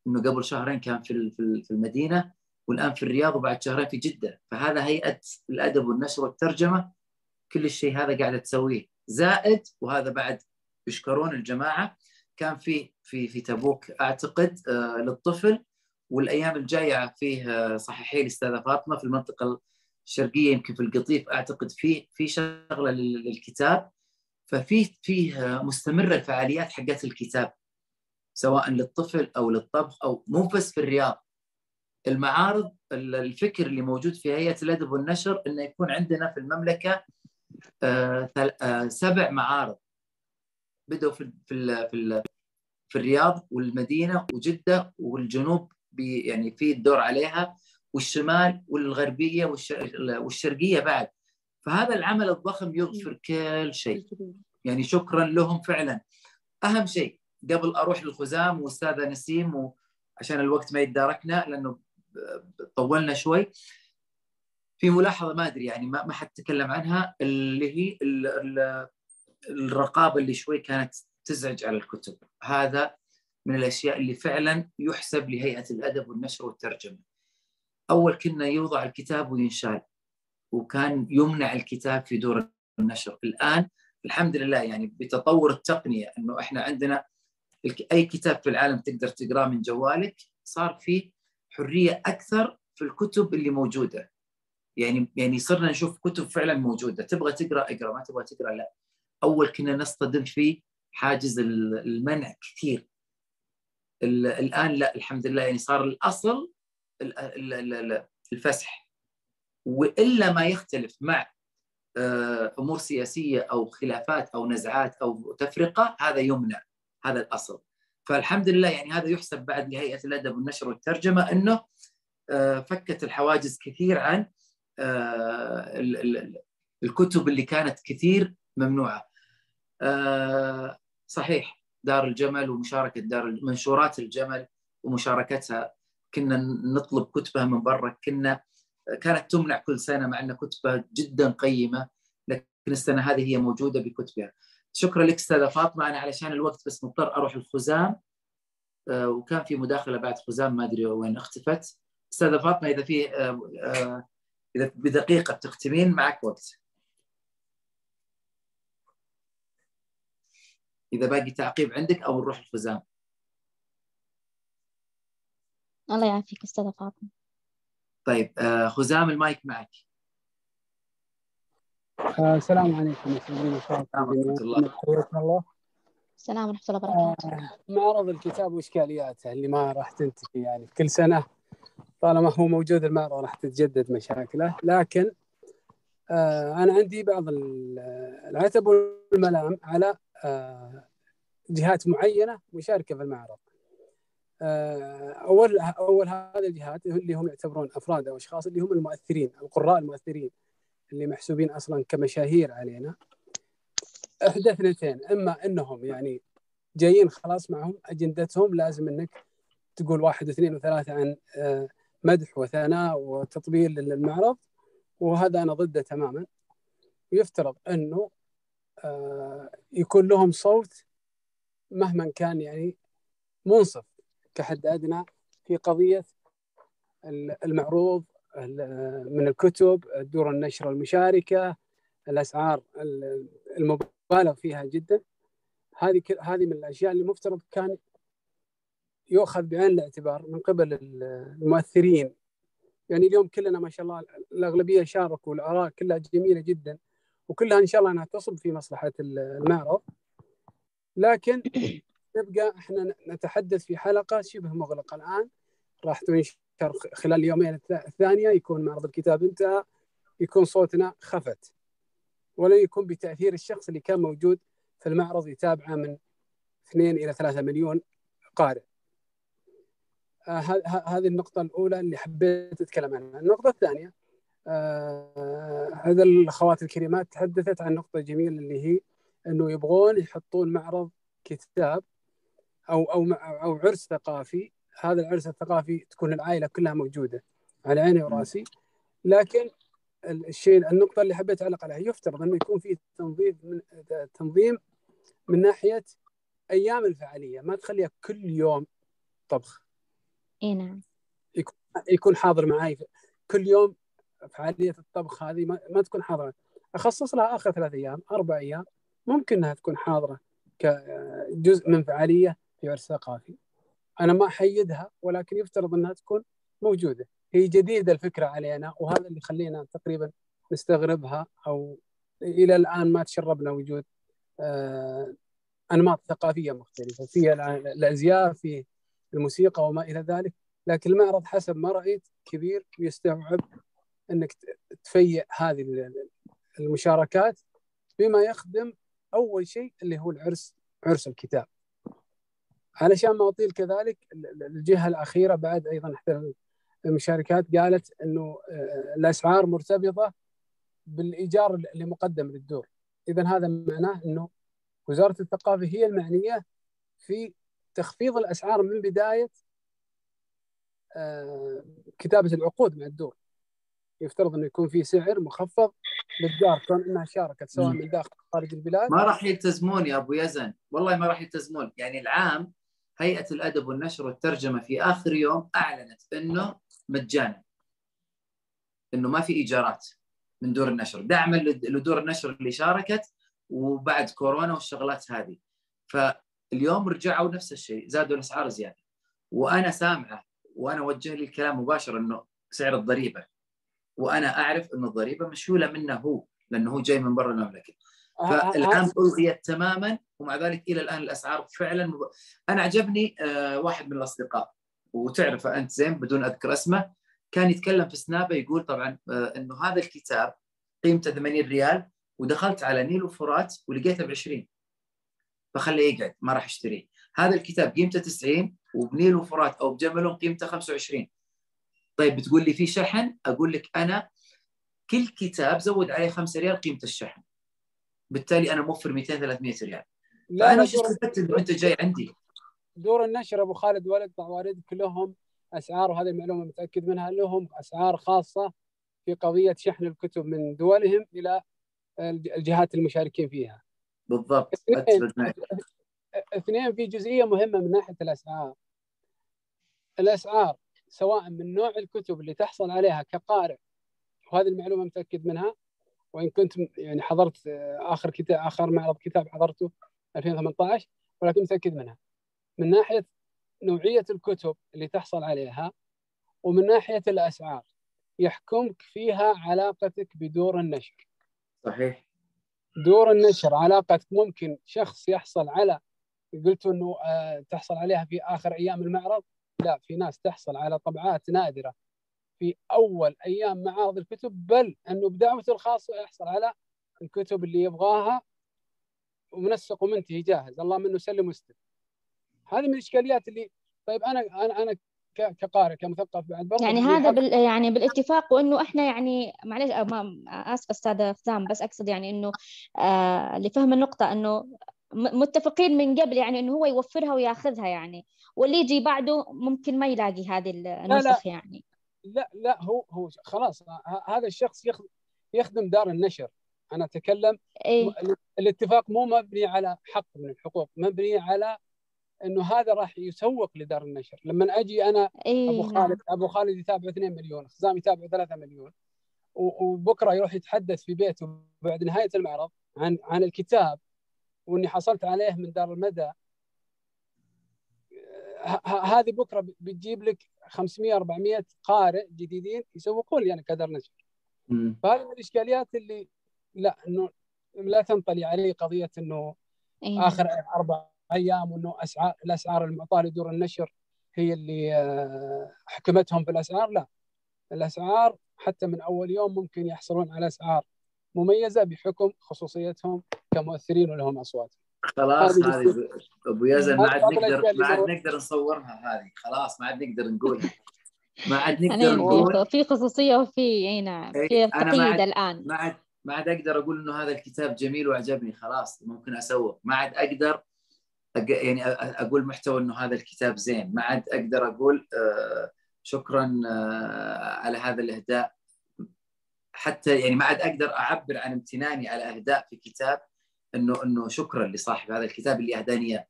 إنه قبل شهرين كان في في المدينة والآن في الرياض وبعد شهرين في جدة. فهذا هيئة الأدب والنشر والترجمة كل الشيء هذا قاعدة تسويه. زائد وهذا بعد يشكرون الجماعة كان في في في تبوك أعتقد آه للطفل والأيام الجاية فيه صحيحي الاستاذه فاطمة في المنطقة الشرقية يمكن في القطيف أعتقد في في شغلة للكتاب. ففي فيه مستمرة الفعاليات حقت الكتاب سواء للطفل أو للطبخ أو مو بس في الرياض. المعارض الفكر اللي موجود في هيئة الأدب والنشر إنه يكون عندنا في المملكة سبع معارض بدأوا في في في, في الرياض والمدينة وجدة والجنوب يعني في الدور عليها والشمال والغربية والشرقية بعد. فهذا العمل الضخم يغفر كل شيء. يعني شكرا لهم فعلا. أهم شيء قبل أروح للخزام واستاذه نسيم وعشان الوقت ما يتداركنا لأنه طولنا شوي. في ملاحظة ما أدري يعني ما ما حتكلم عنها اللي هي الرقابة اللي شوي كانت تزعج على الكتب. هذا من الأشياء اللي فعلا يحسب لهيئة الأدب والنشر والترجمة. أول كنا يوضع الكتاب وينشال وكان يمنع الكتاب في دور النشر. الآن الحمد لله يعني بتطور التقنية إنه إحنا عندنا أي كتاب في العالم تقدر تقرأه من جوالك صار في حرية أكثر في الكتب اللي موجودة. يعني يعني صرنا نشوف كتب فعلا موجودة. تبغى تقرأ اقرأ ما تبغى تقرأ لا. أول كنا نصطدم في حاجز المنع كثير. الآن لا الحمد لله. يعني صار الأصل الفسح. وإلا ما يختلف مع آه، أمور سياسية أو خلافات أو نزعات أو تفرقة هذا يمنع. هذا الأصل. فالحمد لله يعني هذا يحسب بعد لهيئة الأدب والنشر والترجمة أنه آه، فكت الحواجز كثير عن الكتب اللي كانت كثير ممنوعة. صحيح دار الجمل ومشاركة دار منشورات الجمل ومشاركتها. كنا نطلب كتبها من برا. كنا كانت تمنع كل سنة مع أن كتبها جدا قيمة لكن السنة هذه هي موجودة بكتبها. شكرا لك أستاذة فاطمة. أنا علشان الوقت بس مضطر أروح الخزام آه، وكان في مداخلة بعد خزام ما أدري وين اختفت. أستاذة فاطمة إذا في آه، آه، إذا بدقيقة تختمين معك وقت. إذا باقي تعقيب عندك أو نروح الخزام الله يعافيك أستاذة فاطمة. طيب آه، خزام المايك معك. آه، السلام عليكم ورحمة الله. الله. السلام ورحمة الله وبركاته. آه، معرض الكتاب وإشكالياته اللي ما راح تنتهي يعني كل سنة. طالما هو موجود المعرض راح تتجدد مشاكله. لكن أنا عندي بعض العتب والملام على جهات معينة مشاركة في المعرض. آه، أول أول هذه الجهات اللي هم يعتبرون أفراد أو أشخاص اللي هم المؤثرين القراء المؤثرين اللي محسوبين أصلا كمشاهير علينا. إحدى اثنتين إما إنهم يعني جايين خلاص معهم أجندتهم لازم إنك تقول واحد واثنين وثلاثة عن آه، مدح وثناء وتطبيل للمعرض وهذا أنا ضده تماما. ويفترض أنه آه، يكون لهم صوت مهما كان يعني منصف كحد ادنى في قضية المعروض من الكتب دور النشر المشاركة الأسعار المبالغ فيها جدا. هذه هذه من الأشياء اللي مفترض كان يؤخذ بعين الاعتبار من قبل المؤثرين. يعني اليوم كلنا ما شاء الله الأغلبية شاركوا والاراء كلها جميلة جدا وكلها إن شاء الله إنها تصب في مصلحة المعرض لكن (coughs) نبقى إحنا نتحدث في حلقة شبه مغلقة الآن. راح تنشر خلال اليومين الثانية يكون معرض الكتاب انتهى يكون صوتنا خفت. ولا يكون بتأثير الشخص اللي كان موجود في المعرض يتابعه من 2 إلى 3 مليون قارئ. آه هذه النقطة الأولى اللي حبيت أتكلم عنها، النقطة الثانية آه هذا الأخوات الكريمات تحدثت عن نقطة جميلة اللي هي أنه يبغون يحطون معرض كتاب أو أو أو عرس ثقافي. هذا العرس الثقافي تكون العائلة كلها موجودة على عيني وراسي. لكن الشيء النقطة اللي حبيت أعلق عليها يفترض إنه يكون في تنظيم من تنظيم من ناحية أيام الفعالية. ما تخليها كل يوم طبخ. إي نعم. يكون حاضر معي كل يوم فعالية الطبخ هذه ما, ما تكون حاضرة. أخصص لها آخر ثلاث أيام أربع أيام ممكن إنها تكون حاضرة كجزء من فعالية في عرس ثقافي. أنا ما أحيدها ولكن يفترض إنها تكون موجودة. هي جديدة الفكرة علينا وهذا اللي يخلينا تقريبا نستغربها أو إلى الآن ما تشربنا وجود آه، أنماط ثقافية مختلفة. في الأزياء في الموسيقى وما إلى ذلك. لكن المعرض حسب ما رأيت كبير ويستوعب أنك تفيع هذه المشاركات بما يخدم أول شيء اللي هو العرس عرس الكتاب. علشان ما أطيل كذلك الجهة الأخيرة بعد أيضا إحدى المشاركات قالت إنه آه، الأسعار مرتبطة بالإيجار اللي مقدم للدور. اذا هذا معناه إنه وزارة الثقافة هي المعنية في تخفيض الأسعار من بداية آه، كتابة العقود مع الدور. يفترض إنه يكون في سعر مخفض للدار كون إنها شاركت سواء من داخل خارج البلاد. ما راح يلتزمون يا أبو يزن. والله ما راح يلتزمون. يعني العام هيئة الأدب والنشر والترجمة في آخر يوم أعلنت إنه مجانا. إنه ما في إيجارات من دور النشر. دعما لدور النشر اللي شاركت وبعد كورونا والشغلات هذه. فاليوم رجعوا نفس الشيء زادوا الأسعار زيادة. وأنا سامعه وأنا وجه لي الكلام مباشر إنه سعر الضريبة. وأنا أعرف إنه الضريبة مشهولة منه هو لأنه هو جاي من برا المملكة. فالعام ألغيت تماما ومع ذلك إلى الآن الأسعار فعلا مب... أنا عجبني آه واحد من الأصدقاء. وتعرفه أنت زين بدون أذكر اسمه كان يتكلم في سنابه يقول طبعا آه إنه هذا الكتاب قيمته 80 ريال ودخلت على نيل وفرات ولقيته ب 20 فخليه يقعد ما راح اشتريه هذا الكتاب قيمته 90 وبنيل وفرات أو بجملون قيمته 25 طيب بتقول لي في شحن؟ أقول لك أنا كل كتاب زود عليه 5 ريال قيمة الشحن. بالتالي أنا موفر 200 300 ريال. لا دور, استفدت إنه أنت جاي عندي؟ دور النشر أبو خالد ولد طوارد كلهم أسعار وهذه المعلومة متأكد منها لهم أسعار خاصة في قضية شحن الكتب من دولهم إلى الجهات المشاركين فيها. بالضبط اثنين اتفق معك اثنين في جزئية مهمة من ناحية الأسعار. الأسعار سواء من نوع الكتب اللي تحصل عليها كقارئ وهذه المعلومة متأكد منها وإن كنت يعني حضرت آخر كتاب آخر معرض كتاب حضرته 2018 ولكن متأكد منها. من ناحية نوعية الكتب اللي تحصل عليها ومن ناحية الأسعار يحكمك فيها علاقتك بدور النشر. صحيح دور النشر علاقتك ممكن شخص يحصل على قلت إنه آه، تحصل عليها في آخر أيام المعرض؟ لا في ناس تحصل على طبعات نادرة في أول أيام معارض الكتب بل إنه بدعوته الخاصة يحصل على الكتب اللي يبغاها ومنسق ومنتهي جاهز. الله منه سلم واستلم هذه من الإشكاليات اللي طيب أنا أنا أنا كقارئ كمثقف بعد برضه يعني هذا بال يعني بالاتفاق وإنه إحنا يعني معلش ما اسف أستاذة فزام بس أقصد يعني إنه آه لفهم النقطة إنه متفقين من قبل يعني إنه هو يوفرها وياخذها يعني. واللي يجي بعده ممكن ما يلاقي هذه النسخ يعني. لا لا هو هو خلاص هذا الشخص يخ- يخدم دار النشر. أنا أتكلم م- الاتفاق مو مبني على حق من الحقوق مبني على إنه هذا راح يسوق لدار النشر. لما أجي أنا أبو إيه خالد نعم أبو خالد يتابع 2 مليون خزام يتابع 3 مليون وبكرة يروح يتحدث في بيته بعد نهاية المعرض عن عن الكتاب وإني حصلت عليه من دار المدى. ه- ه- هذه بكرة بتجيب لك 500 400 قارئ جديدين يسوقون لي أنا كدار نشر. فهذه من الإشكاليات اللي لا إنه لا تنطلي علي قضية إنه نعم. آخر أربع أيام وإنه اسعار الأسعار المعطاة لدور النشر هي اللي آه، حكمتهم في الاسعار لا. الأسعار حتى من أول يوم ممكن يحصلون على أسعار مميزة بحكم خصوصيتهم كمؤثرين ولهم أصوات. خلاص هذه أبو يزن ما عاد نقدر ما عاد نقدر نصورها هذه. خلاص ما عاد نقدر نقولها ما عاد يعني نقدر نقول. في خصوصية وفي اي نعم في تقييد عاد الآن. ما عاد ما عاد أقدر أقول إنه هذا الكتاب جميل وعجبني. خلاص ممكن أسوق. ما عاد أقدر. يعني أقول محتوى إنه هذا الكتاب زين. ما عاد أقدر أقول آه شكرا آه على هذا الإهداء. حتى يعني ما عاد أقدر أعبر عن امتناني على إهداء في كتاب إنه إنه شكرا لصاحب هذا الكتاب اللي أهداني إياه.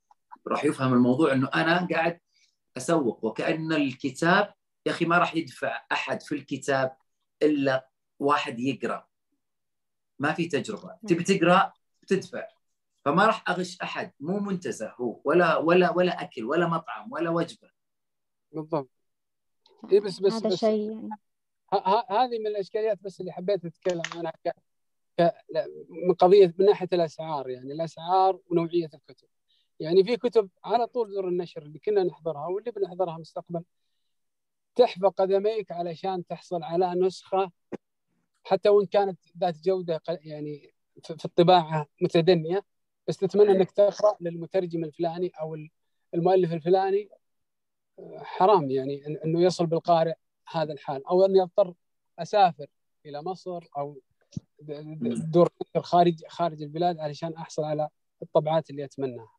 راح يفهم الموضوع إنه أنا قاعد أسوق وكأن الكتاب يا أخي ما راح يدفع أحد في الكتاب إلا واحد يقرأ. ما في تجربة. تبي تقرأ تدفع فما راح أغش أحد مو منتزه هو ولا ولا ولا أكل ولا مطعم ولا وجبة. بالضبط. اي بس بس هذا بس. شيء يعني. ه- ه- هذه من الأشكاليات بس اللي حبيت أتكلم عنها ك... ك... لا، من قضية من ناحية الأسعار يعني. الأسعار ونوعية الكتب. يعني في كتب على طول زر النشر اللي كنا نحضرها واللي بنحضرها مستقبلا تحفى قدميك علشان تحصل على نسخة حتى وإن كانت ذات جودة يعني في في الطباعة متدنية. بس تتمنى إنك تقرأ للمترجم الفلاني أو المؤلف الفلاني. حرام يعني إن- إنه يصل بالقارئ هذا الحال. أو إني أضطر أسافر إلى مصر أو دور خارج خارج البلاد علشان أحصل على الطبعات اللي أتمناها.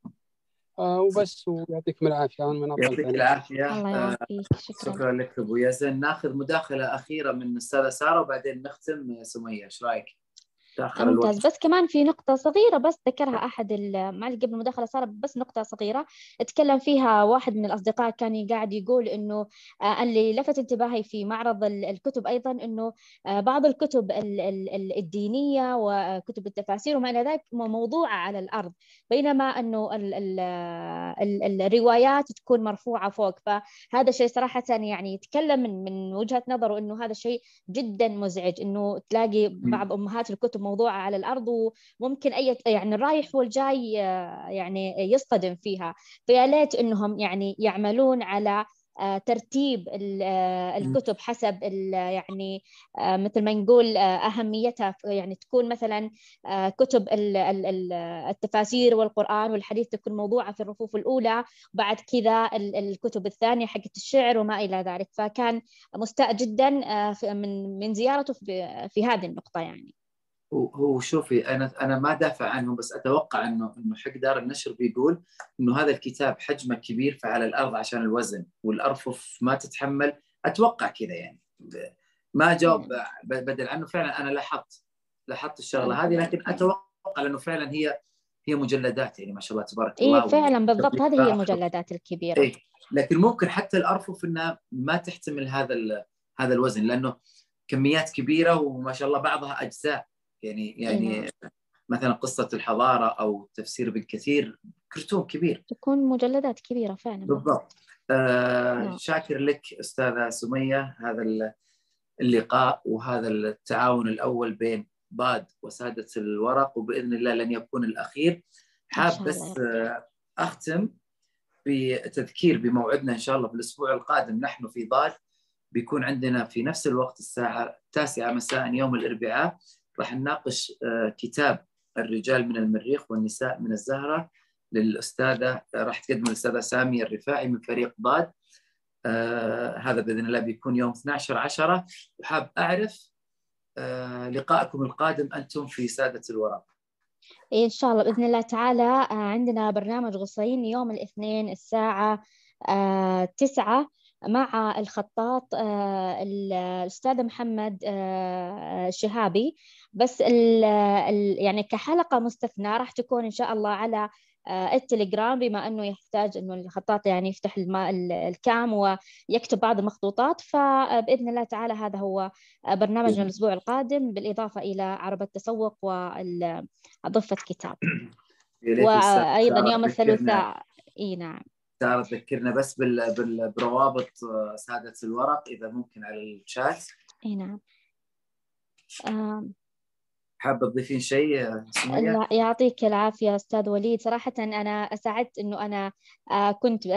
آه وبس ويعطيكم العافية. من يعطيك أطلت العافية. الله آه، يعافيك. شكرا. شكرا لك أبو يزن. ناخذ مداخلة أخيرة من الأستاذة سارة وبعدين نختم. سمية إيش رأيك؟ تاخر الوقت. ممتاز. بس كمان في نقطة صغيرة بس ذكرها أحد ال- معلش قبل المداخلة صار بس نقطة صغيرة. اتكلم فيها واحد من الأصدقاء كان قاعد يقول إنه آه، اللي لفت انتباهي في معرض ال- الكتب أيضا إنه آه، بعض الكتب ال- ال- ال- الدينية وكتب التفاسير وما إلى ذلك م- موضوعة على الأرض. بينما إنه ال- ال- ال- الروايات تكون مرفوعة فوق. فهذا الشيء صراحة يعني يتكلم من من وجهة نظره إنه هذا الشيء جدا مزعج. إنه تلاقي بعض أمهات الكتب موضوعة على الأرض وممكن أي يعني الرايح والجاي آه، يعني يصطدم فيها. فيا ليت إنهم يعني يعملون على ترتيب الكتب حسب يعني مثل ما نقول أهميتها. يعني تكون مثلا كتب التفاسير والقرآن والحديث تكون موضوعة في الرفوف الأولى بعد كذا الكتب الثانية حقت الشعر وما إلى ذلك. فكان مستاء جدا من من زيارته في هذه النقطة يعني. هو شوفي أنا أنا ما دافع عنهم بس أتوقع إنه إنه حق دار النشر بيقول إنه هذا الكتاب حجمه كبير فعلى الأرض عشان الوزن والأرفف ما تتحمل. أتوقع كذا يعني. ما جاوب بدل عنه. فعلا أنا لاحظت لاحظت الشغلة هذه لكن أتوقع لأنه فعلا هي هي مجلدات يعني ما شاء الله تبارك الله اي فعلا بالضبط هذه هي المجلدات الكبيرة. إيه لكن ممكن حتى الأرفف إنها ما تحتمل هذا هذا الوزن لأنه كميات كبيرة وما شاء الله بعضها أجزاء. يعني يعني إيه. مثلا قصة الحضارة أو تفسير ابن كثير كرتون كبير. تكون مجلدات كبيرة فعلا. بالضبط. آه نعم. شاكر لك أستاذة سمية هذا اللقاء وهذا التعاون الأول بين باد وسادة الورق وبإذن الله لن يكون الأخير. حاب بس آه أختم بتذكير بموعدنا إن شاء الله في الأسبوع القادم. نحن في ضاد بيكون عندنا في نفس الوقت الساعة التاسعة مساء يوم الأربعاء. راح نناقش كتاب الرجال من المريخ والنساء من الزهرة للأستاذة راح تقدم الأستاذة سامية الرفاعي من فريق ضاد آه هذا بإذن الله بيكون يوم 12 10 وحاب أعرف آه لقائكم القادم أنتم في سادة الورق. إن شاء الله بإذن الله تعالى عندنا برنامج غصين يوم الاثنين الساعة آه تسعة مع الخطاط الأستاذ محمد شهابي. بس ال ال يعني كحلقة مستثنى راح تكون إن شاء الله على التليجرام بما إنه يحتاج إنه الخطاط يعني يفتح الكام ويكتب بعض المخطوطات فباذن الله تعالى هذا هو برنامجنا الأسبوع القادم بالإضافة إلى عرب التسوق وضفة كتاب (clears throat) وأيضا يوم الثلاثاء إي نعم. ساره تذكرنا بس بال... بال... بروابط سادة الورق إذا ممكن على الشات. إي نعم. حابة تضيفين شيء لا يعطيك العافية أستاذ وليد. صراحة أنا سعدت إنه أنا كنت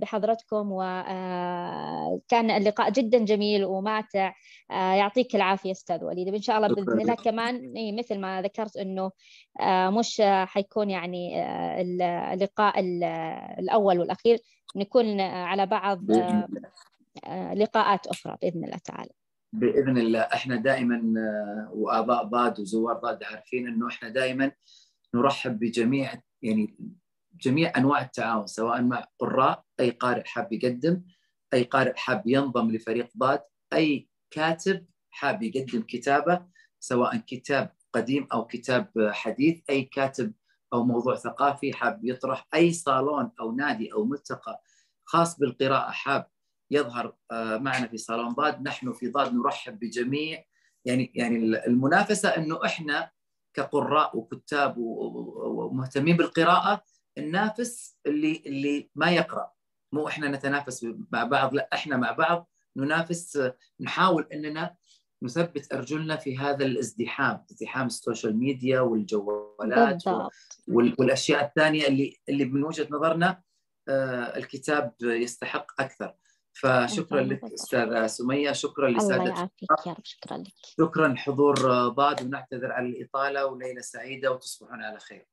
بحضرتكم وكان اللقاء جدا جميل وماتع يعطيك العافية أستاذ وليد. ان شاء الله بإذن الله كمان مثل ما ذكرت إنه مش حيكون يعني اللقاء الأول والأخير نكون على بعض لقاءات أخرى بإذن الله تعالى. بإذن الله. إحنا دائما وآباء باد وزوار باد عارفين إنه إحنا دائما نرحب بجميع يعني جميع أنواع التعاون سواء مع قراء أي قارئ حاب يقدم أي قارئ حاب ينضم لفريق باد أي كاتب حاب يقدم كتابة سواء كتاب قديم أو كتاب حديث أي كاتب أو موضوع ثقافي حاب يطرح أي صالون أو نادي أو ملتقى خاص بالقراءة حاب يظهر معنا في صالون ضاد. نحن في ضاد نرحب بجميع. يعني يعني المنافسة إنه إحنا كقراء وكتاب ومهتمين بالقراءة ننافس اللي اللي ما يقرأ. مو إحنا نتنافس مع بعض لا إحنا مع بعض ننافس. نحاول إننا نثبت أرجلنا في هذا الازدحام ازدحام السوشيال ميديا والجوالات والأشياء الثانية اللي اللي من وجهة نظرنا الكتاب يستحق أكثر. فشكرا لك أستاذة سمية شكرا لسادة الله يعافيك يا رب شكرا لك. شكرا حضور ضاد ونعتذر على الإطالة وليله سعيدة وتصبحون على خير.